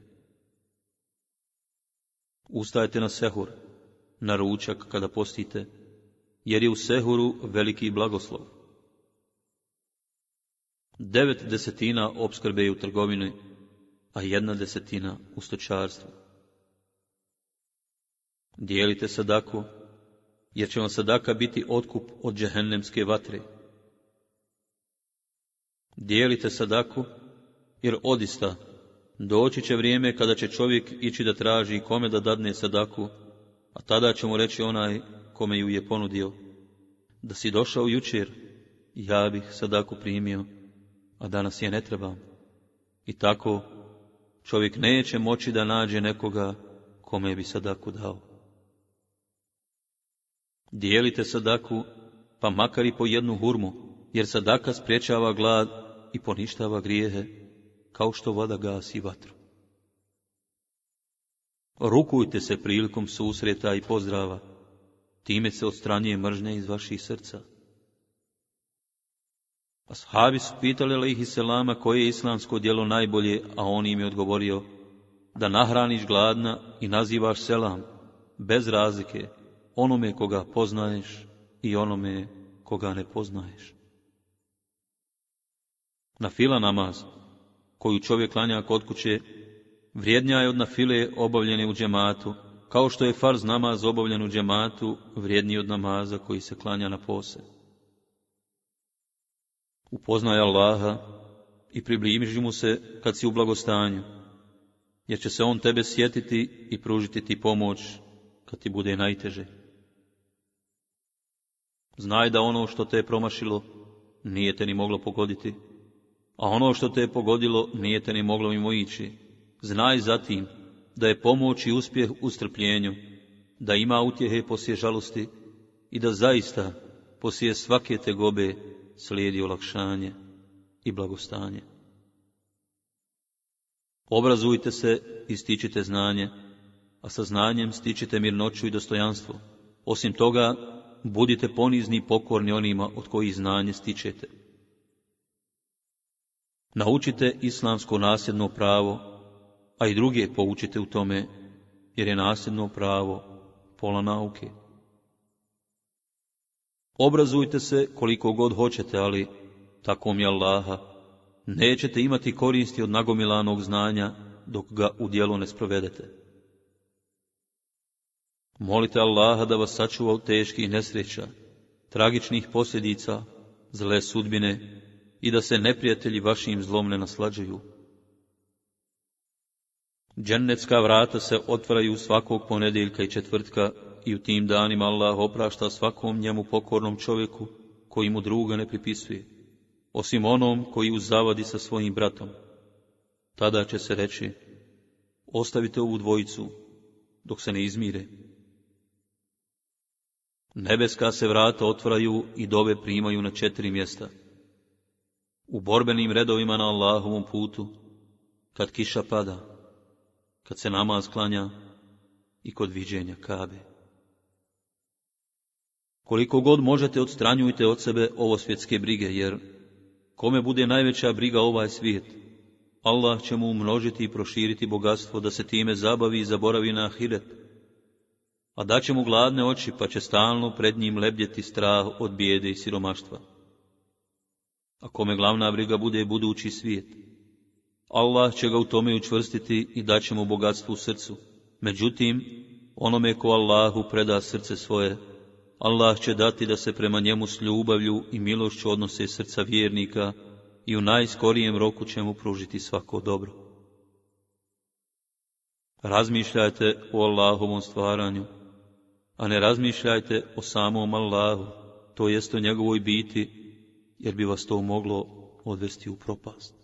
Ustajte na sehur, na ručak kada postite, jer je u sehuru veliki blagoslov. Devet desetina obskrbe u trgovini, a jedna desetina u stočarstvu. Dijelite sadaku, jer će vam sadaka biti otkup od džehennemske vatre. Dijelite sadaku, jer odista doći će vrijeme kada će čovjek ići da traži i kome da dadne sadaku, a tada će mu reći onaj kome ju je ponudio, da si došao jučer, ja bih sadaku primio, a danas je ne trebam. I tako čovjek neće moći da nađe nekoga kome bi sadaku dao. Dijelite sadaku, pa makar i po jednu hurmu, jer sadaka spriječava glad i poništava grijehe, kao što voda gasi vatru. Rukujte se prilikom susreta i pozdrava, time se odstranje mržnje iz vaših srca. Ashabi su pitali lehi Selama koje je islamsko djelo najbolje, a on im je odgovorio da nahraniš gladna i nazivaš selam, bez razlike, onome koga poznaješ i onome koga ne poznaješ. Na fila namaz, koju čovjek klanja kod kuće, vrijednja je od nafile obavljene u džematu, kao što je farz namaz obavljen u džematu vrijedniji od namaza koji se klanja na pose. Upoznaj Allaha i približi mu se kad si u blagostanju, jer će se on tebe sjetiti i pružiti ti pomoć kad ti bude najteže. Znaj da ono što te je promašilo, nije te ni moglo pogoditi, a ono što te je pogodilo, nije te ni moglo mimo ići. Znaj zatim da je pomoć i uspjeh u strpljenju, da ima utjehe poslije žalosti i da zaista poslije svake tegobe slijedi olakšanje i blagostanje. Obrazujte se i stičite znanje, a sa znanjem stičite mirnoću i dostojanstvo. Osim toga, budite ponizni i pokorni onima od kojih znanje stičete. Naučite islamsko nasljedno pravo, a i druge poučite u tome, jer je nasljedno pravo pola nauke. Obrazujte se koliko god hoćete, ali tako mi Allaha, nećete imati koristi od nagomilanog znanja dok ga u djelo ne sprovedete. Molite Allaha da vas sačuva od teških nesreća, tragičnih posljedica, zle sudbine i da se neprijatelji vašim zlom ne naslađuju. Džennetska vrata se otvaraju svakog ponedjeljka i četvrtka i u tim danima Allah oprašta svakom njemu pokornom čovjeku koji mu druga ne pripisuje, osim onom koji uzavadi sa svojim bratom. Tada će se reći, ostavite ovu dvojicu, dok se ne izmire. Nebeska se vrata otvaraju i dove primaju na četiri mjesta. U borbenim redovima na Allahovom putu, kad kiša pada, kad se namaz klanja i kod viđenja kabe. Koliko god možete odstranjujte od sebe ovo svjetske brige, jer kome bude najveća briga ovaj svijet, Allah će mu umnožiti i proširiti bogatstvo da se time zabavi i zaboravi na ahiret a će mu gladne oči, pa će stalno pred njim lebljeti strah od bijede i siromaštva. A kome glavna briga bude budući svijet, Allah će ga u tome učvrstiti i daće mu bogatstvo u srcu. Međutim, onome ko Allahu preda srce svoje, Allah će dati da se prema njemu s ljubavlju i milošću odnose srca vjernika i u najskorijem roku će mu pružiti svako dobro. Razmišljajte o Allahovom stvaranju a ne razmišljajte o samom Allahu, to jest o njegovoj biti, jer bi vas to moglo odvesti u propast.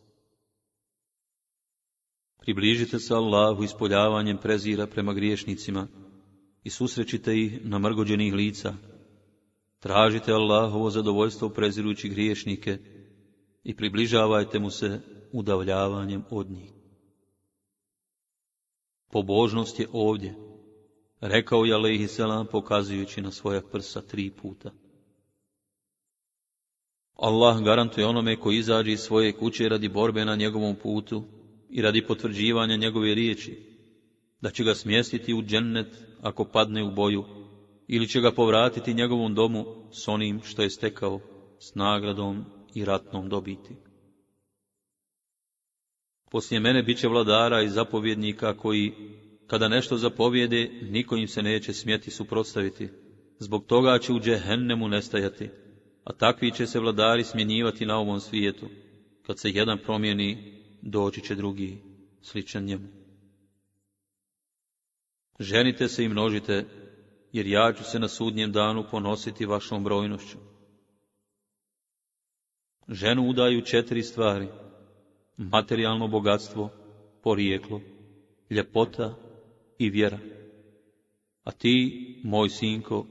Približite se Allahu ispoljavanjem prezira prema griješnicima i susrećite ih na mrgođenih lica. Tražite Allahovo zadovoljstvo prezirujući griješnike i približavajte mu se udavljavanjem od njih. Pobožnost je ovdje, Rekao je Alehi selam pokazujući na svoja prsa tri puta. Allah garantuje onome koji izađe iz svoje kuće radi borbe na njegovom putu i radi potvrđivanja njegove riječi, da će ga smjestiti u džennet ako padne u boju, ili će ga povratiti njegovom domu s onim što je stekao, s nagradom i ratnom dobiti. Poslije mene bit će vladara i zapovjednika koji kada nešto zapovjede niko im se neće smjeti suprotstaviti. Zbog toga će u džehennemu nestajati, a takvi će se vladari smjenjivati na ovom svijetu. Kad se jedan promijeni, doći će drugi, sličan njemu. Ženite se i množite, jer ja ću se na sudnjem danu ponositi vašom brojnošću. Ženu udaju četiri stvari, materijalno bogatstvo, porijeklo, ljepota i vjera. A ti, moj sinko,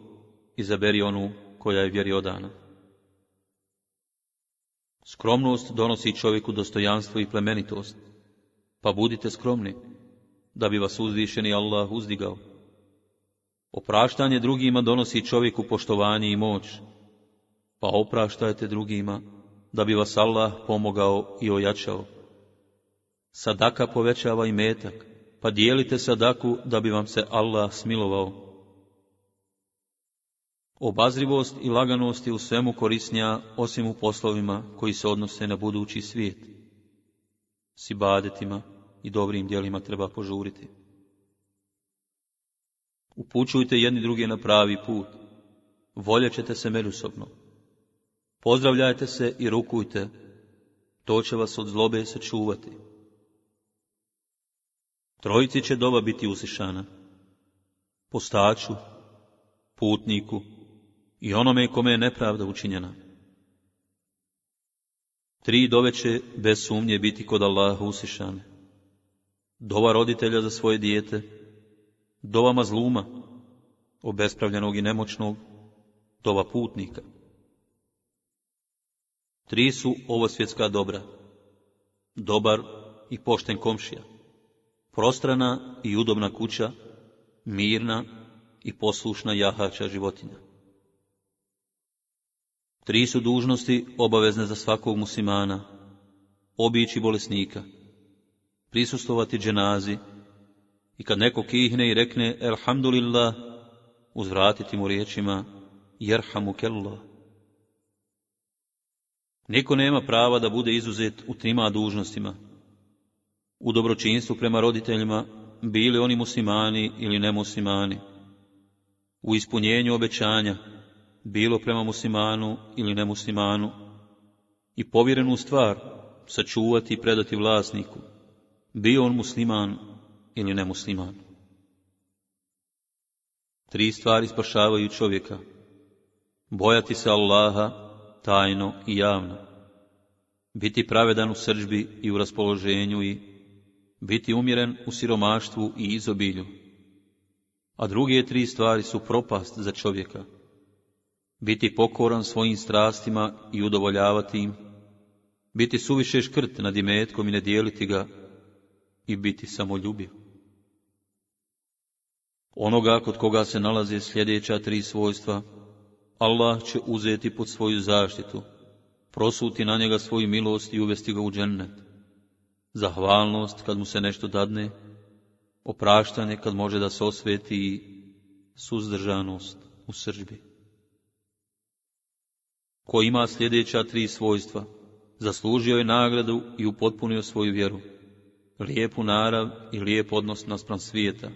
izaberi onu koja je vjeri odana. Skromnost donosi čovjeku dostojanstvo i plemenitost, pa budite skromni, da bi vas uzvišeni Allah uzdigao. Opraštanje drugima donosi čovjeku poštovanje i moć, pa opraštajte drugima, da bi vas Allah pomogao i ojačao. Sadaka povećava i metak, pa dijelite sadaku da bi vam se Allah smilovao. Obazrivost i laganost je u svemu korisnija osim u poslovima koji se odnose na budući svijet. S ibadetima i dobrim dijelima treba požuriti. Upućujte jedni druge na pravi put. Voljećete se međusobno. Pozdravljajte se i rukujte. To će vas od zlobe sačuvati trojici će doba biti usišana, postaču, putniku i onome kome je nepravda učinjena. Tri dove će bez sumnje biti kod Allaha usišane. Dova roditelja za svoje dijete, dova mazluma, obespravljenog i nemoćnog, dova putnika. Tri su ovo svjetska dobra, dobar i pošten komšija, prostrana i udobna kuća, mirna i poslušna jahača životinja. Tri su dužnosti obavezne za svakog muslimana, obići bolesnika, prisustovati dženazi i kad neko kihne i rekne Elhamdulillah, uzvratiti mu riječima Jerhamu Kello. Niko nema prava da bude izuzet u trima dužnostima u dobročinstvu prema roditeljima, bili oni muslimani ili nemuslimani, u ispunjenju obećanja, bilo prema muslimanu ili nemuslimanu, i povjerenu stvar sačuvati i predati vlasniku, bio on musliman ili nemusliman. Tri stvari spašavaju čovjeka. Bojati se Allaha tajno i javno. Biti pravedan u srđbi i u raspoloženju i biti umjeren u siromaštvu i izobilju. A druge tri stvari su propast za čovjeka. Biti pokoran svojim strastima i udovoljavati im, biti suviše škrt nad imetkom i ne dijeliti ga i biti samoljubiv. Onoga kod koga se nalaze sljedeća tri svojstva, Allah će uzeti pod svoju zaštitu, prosuti na njega svoju milost i uvesti ga u džennet zahvalnost kad mu se nešto dadne, opraštanje kad može da se osveti i suzdržanost u sržbi. Ko ima sljedeća tri svojstva, zaslužio je nagradu i upotpunio svoju vjeru, lijepu narav i lijep odnos naspram svijeta,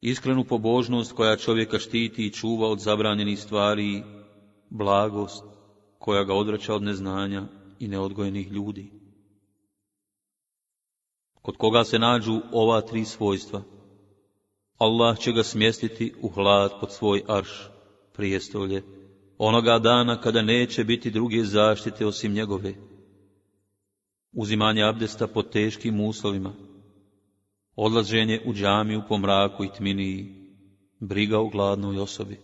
iskrenu pobožnost koja čovjeka štiti i čuva od zabranjenih stvari, blagost koja ga odvraća od neznanja i neodgojenih ljudi kod koga se nađu ova tri svojstva. Allah će ga smjestiti u hlad pod svoj arš, prijestolje, onoga dana kada neće biti druge zaštite osim njegove. Uzimanje abdesta pod teškim uslovima, odlaženje u džamiju po mraku i tminiji, briga u gladnoj osobi.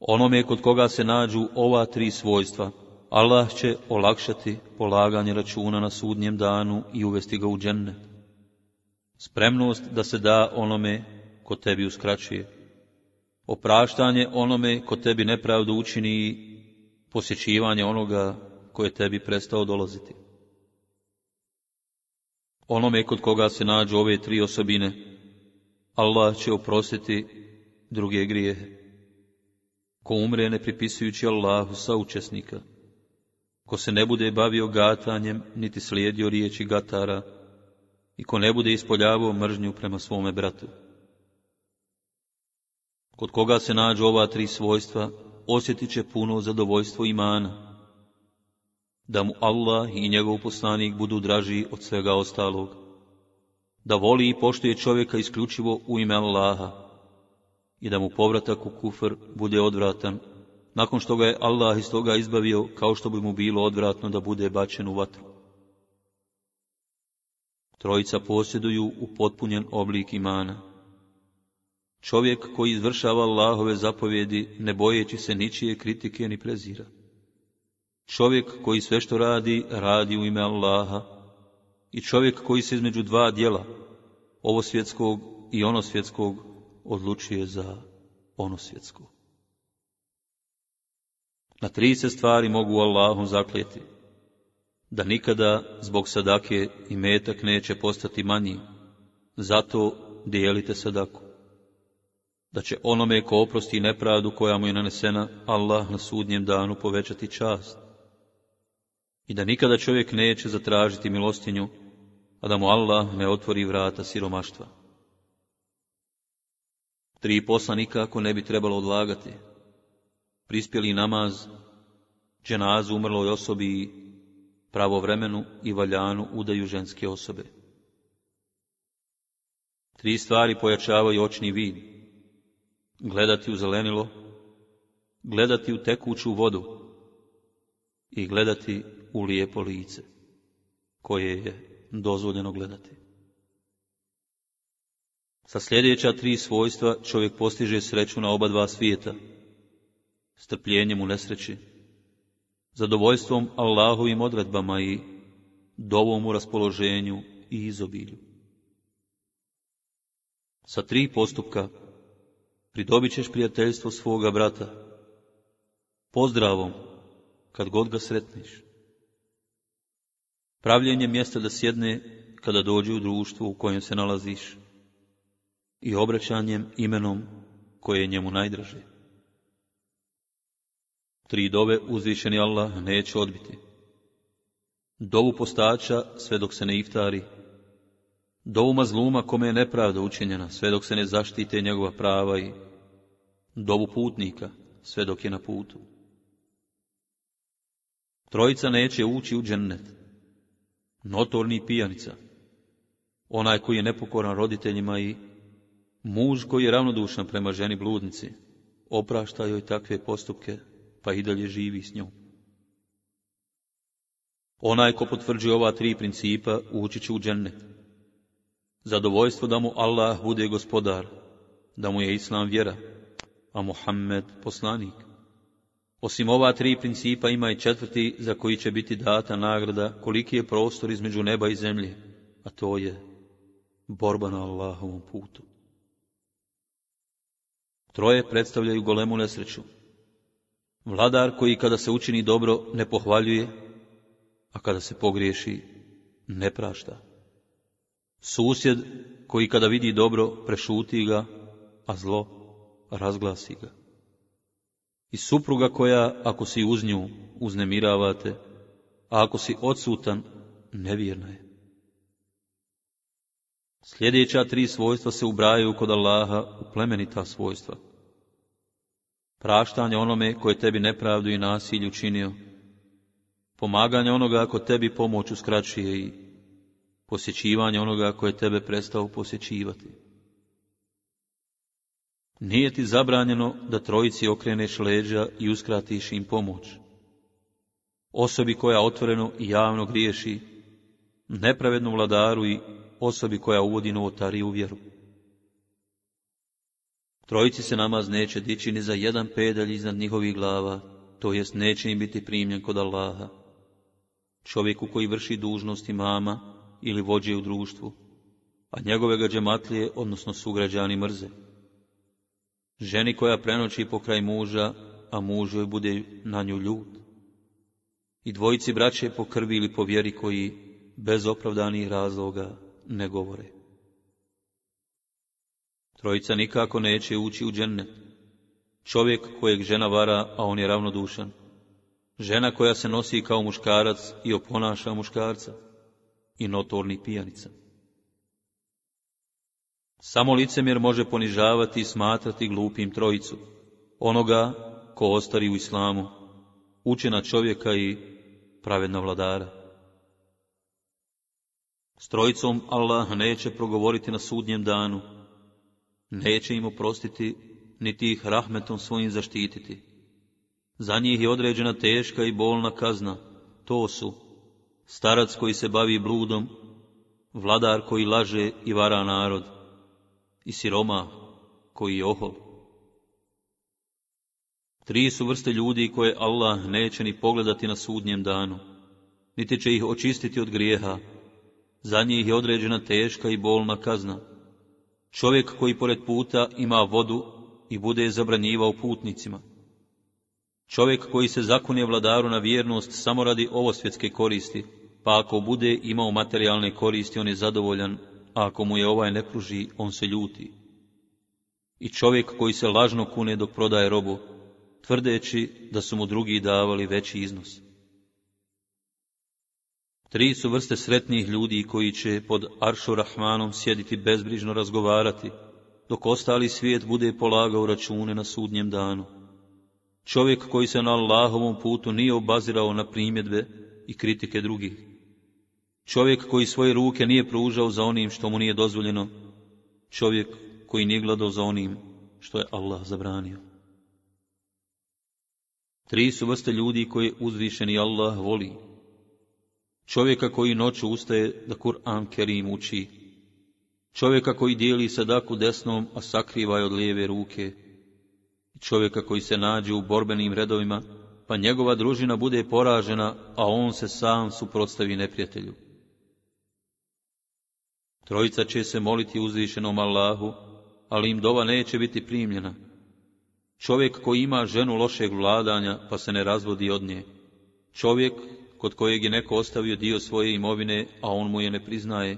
Onome kod koga se nađu ova tri svojstva, Allah će olakšati polaganje računa na sudnjem danu i uvesti ga u dženne. Spremnost da se da onome ko tebi uskraćuje. Opraštanje onome ko tebi nepravdu učini i posjećivanje onoga ko je tebi prestao dolaziti. Onome kod koga se nađu ove tri osobine, Allah će oprostiti druge grijehe. Ko umre ne pripisujući Allahu učesnika ko se ne bude bavio gatanjem, niti slijedio riječi gatara, i ko ne bude ispoljavao mržnju prema svome bratu. Kod koga se nađu ova tri svojstva, osjetit će puno zadovoljstvo imana, da mu Allah i njegov poslanik budu draži od svega ostalog, da voli i poštuje čovjeka isključivo u ime Allaha i da mu povratak u kufr bude odvratan nakon što ga je Allah iz toga izbavio, kao što bi mu bilo odvratno da bude bačen u vatru. Trojica posjeduju u potpunjen oblik imana. Čovjek koji izvršava Allahove zapovjedi, ne bojeći se ničije kritike ni prezira. Čovjek koji sve što radi, radi u ime Allaha. I čovjek koji se između dva dijela, ovo svjetskog i ono svjetskog, odlučuje za ono svjetskog. Na tri se stvari mogu Allahom zakljeti. Da nikada zbog sadake i metak neće postati manji, zato dijelite sadaku. Da će onome ko oprosti nepravdu koja mu je nanesena, Allah na sudnjem danu povećati čast. I da nikada čovjek neće zatražiti milostinju, a da mu Allah ne otvori vrata siromaštva. Tri poslanika ako ne bi trebalo odlagati, prispjeli namaz, dženazu umrloj osobi, pravovremenu i valjanu udaju ženske osobe. Tri stvari pojačavaju očni vid. Gledati u zelenilo, gledati u tekuću vodu i gledati u lijepo lice, koje je dozvoljeno gledati. Sa sljedeća tri svojstva čovjek postiže sreću na oba dva svijeta – strpljenjem u nesreći, zadovoljstvom Allahovim odredbama i dovom u raspoloženju i izobilju. Sa tri postupka pridobit ćeš prijateljstvo svoga brata, pozdravom kad god ga sretniš. Pravljenje mjesta da sjedne kada dođe u društvu u kojem se nalaziš i obraćanjem imenom koje je njemu najdraže. Tri dove uzvišeni Allah neće odbiti. Dovu postača sve dok se ne iftari. Dovu mazluma kome je nepravda učinjena sve dok se ne zaštite njegova prava i dovu putnika sve dok je na putu. Trojica neće ući u džennet. Notorni pijanica. Onaj koji je nepokoran roditeljima i muž koji je ravnodušan prema ženi bludnici. Oprašta joj takve postupke pa i dalje živi s njom. Onaj ko potvrđuje ova tri principa, ući će u džennet. Zadovoljstvo da mu Allah bude gospodar, da mu je Islam vjera, a Muhammed poslanik. Osim ova tri principa ima i četvrti za koji će biti data nagrada koliki je prostor između neba i zemlje, a to je borba na Allahovom putu. Troje predstavljaju golemu nesreću, Vladar koji kada se učini dobro ne pohvaljuje, a kada se pogriješi ne prašta. Susjed koji kada vidi dobro prešuti ga, a zlo razglasi ga. I supruga koja, ako si uz nju, uznemiravate, a ako si odsutan, nevjerna je. Sljedeća tri svojstva se ubrajaju kod Allaha u plemenita svojstva praštanje onome koje tebi nepravdu i nasilju učinio, pomaganje onoga ako tebi pomoć uskraćuje i posjećivanje onoga koje tebe prestao posjećivati. Nije ti zabranjeno da trojici okreneš leđa i uskratiš im pomoć. Osobi koja otvoreno i javno griješi, nepravednu vladaru i osobi koja uvodi novotariju u vjeru. Trojici se namaz neće dići ni za jedan pedalj iznad njihovih glava, to jest neće im biti primljen kod Allaha. Čovjeku koji vrši dužnost mama ili vođe u društvu, a njegove ga džematlije, odnosno sugrađani, mrze. Ženi koja prenoći pokraj muža, a muž joj bude na nju ljud. I dvojici braće po krvi ili po vjeri koji, bez opravdanih razloga, ne govore. Trojica nikako neće ući u džennet. Čovjek kojeg žena vara, a on je ravnodušan. Žena koja se nosi kao muškarac i oponaša muškarca. I notorni pijanica. Samo licemjer može ponižavati i smatrati glupim trojicu. Onoga ko ostari u islamu, učena čovjeka i pravedna vladara. S trojicom Allah neće progovoriti na sudnjem danu Mhm. neće im oprostiti, niti ih rahmetom svojim zaštititi. Za njih je određena teška i bolna kazna, to su starac koji se bavi bludom, vladar koji laže i vara narod, i siroma koji je ohol. Tri su vrste ljudi koje Allah neće ni pogledati na sudnjem danu, niti će ih očistiti od grijeha. Za njih je određena teška i bolna kazna. Čovjek koji pored puta ima vodu i bude je zabranjivao putnicima. Čovjek koji se zakune vladaru na vjernost samo radi ovosvjetske koristi, pa ako bude imao materijalne koristi, on je zadovoljan, a ako mu je ovaj ne pruži, on se ljuti. I čovjek koji se lažno kune dok prodaje robu, tvrdeći da su mu drugi davali veći iznos. Tri su vrste sretnih ljudi koji će pod Aršu Rahmanom sjediti bezbrižno razgovarati, dok ostali svijet bude polagao račune na sudnjem danu. Čovjek koji se na Allahovom putu nije obazirao na primjedbe i kritike drugih. Čovjek koji svoje ruke nije pružao za onim što mu nije dozvoljeno. Čovjek koji nije gledao za onim što je Allah zabranio. Tri su vrste ljudi koje uzvišeni Allah voli čovjeka koji noću ustaje da Kur'an Kerim uči, čovjeka koji dijeli sadaku desnom, a sakriva je od lijeve ruke, čovjeka koji se nađe u borbenim redovima, pa njegova družina bude poražena, a on se sam suprotstavi neprijatelju. Trojica će se moliti uzvišenom Allahu, ali im dova neće biti primljena. Čovjek koji ima ženu lošeg vladanja, pa se ne razvodi od nje. Čovjek kod kojeg je neko ostavio dio svoje imovine, a on mu je ne priznaje,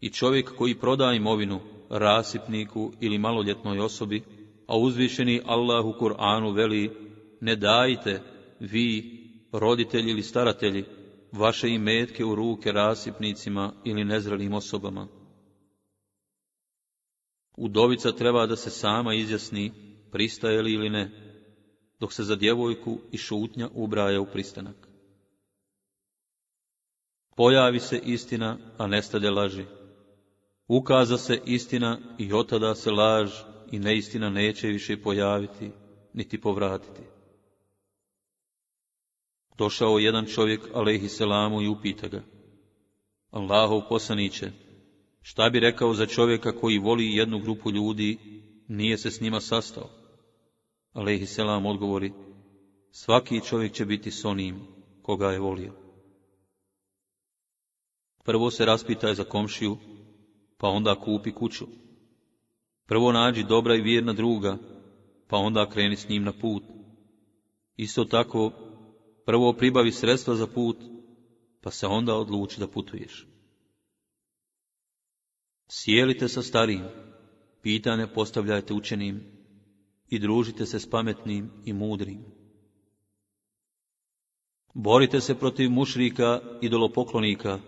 i čovjek koji proda imovinu rasipniku ili maloljetnoj osobi, a uzvišeni Allah u Kur'anu veli, ne dajte, vi, roditelji ili staratelji, vaše imetke u ruke rasipnicima ili nezrelim osobama. Udovica treba da se sama izjasni, pristaje li ili ne, dok se za djevojku i šutnja ubraja u pristanak. Pojavi se istina, a nestade laži. Ukaza se istina i otada se laž i neistina neće više pojaviti, niti povratiti. Došao jedan čovjek, alehi selamu, i upita ga. Allahov posaniće, šta bi rekao za čovjeka koji voli jednu grupu ljudi, nije se s njima sastao? Alehi selam odgovori, svaki čovjek će biti s onim koga je volio. Prvo se raspitaj za komšiju, pa onda kupi kuću. Prvo nađi dobra i vjerna druga, pa onda kreni s njim na put. Isto tako, prvo pribavi sredstva za put, pa se onda odluči da putuješ. Sijelite sa starijim, pitanja postavljajte učenim i družite se s pametnim i mudrim. Borite se protiv mušrika i dolopoklonika,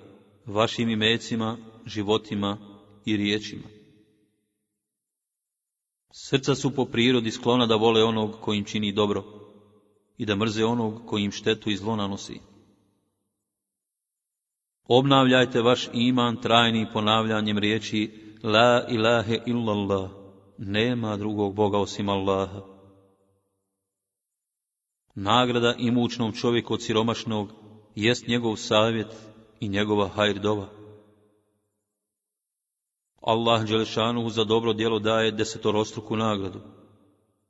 vašim imecima, životima i riječima. Srca su po prirodi sklona da vole onog kojim čini dobro i da mrze onog kojim štetu i zlo nanosi. Obnavljajte vaš iman trajnim ponavljanjem riječi La ilahe illallah, nema drugog Boga osim Allaha. Nagrada imućnom čovjeku od siromašnog jest njegov savjet i njegova hajrdova. Allah Đelešanuhu za dobro djelo daje desetorostruku nagradu,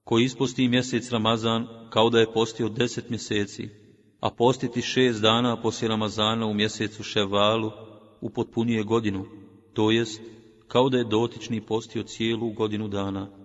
koji ispusti mjesec Ramazan kao da je postio deset mjeseci, a postiti šest dana poslije Ramazana u mjesecu Ševalu upotpunjuje godinu, to jest kao da je dotični postio cijelu godinu dana.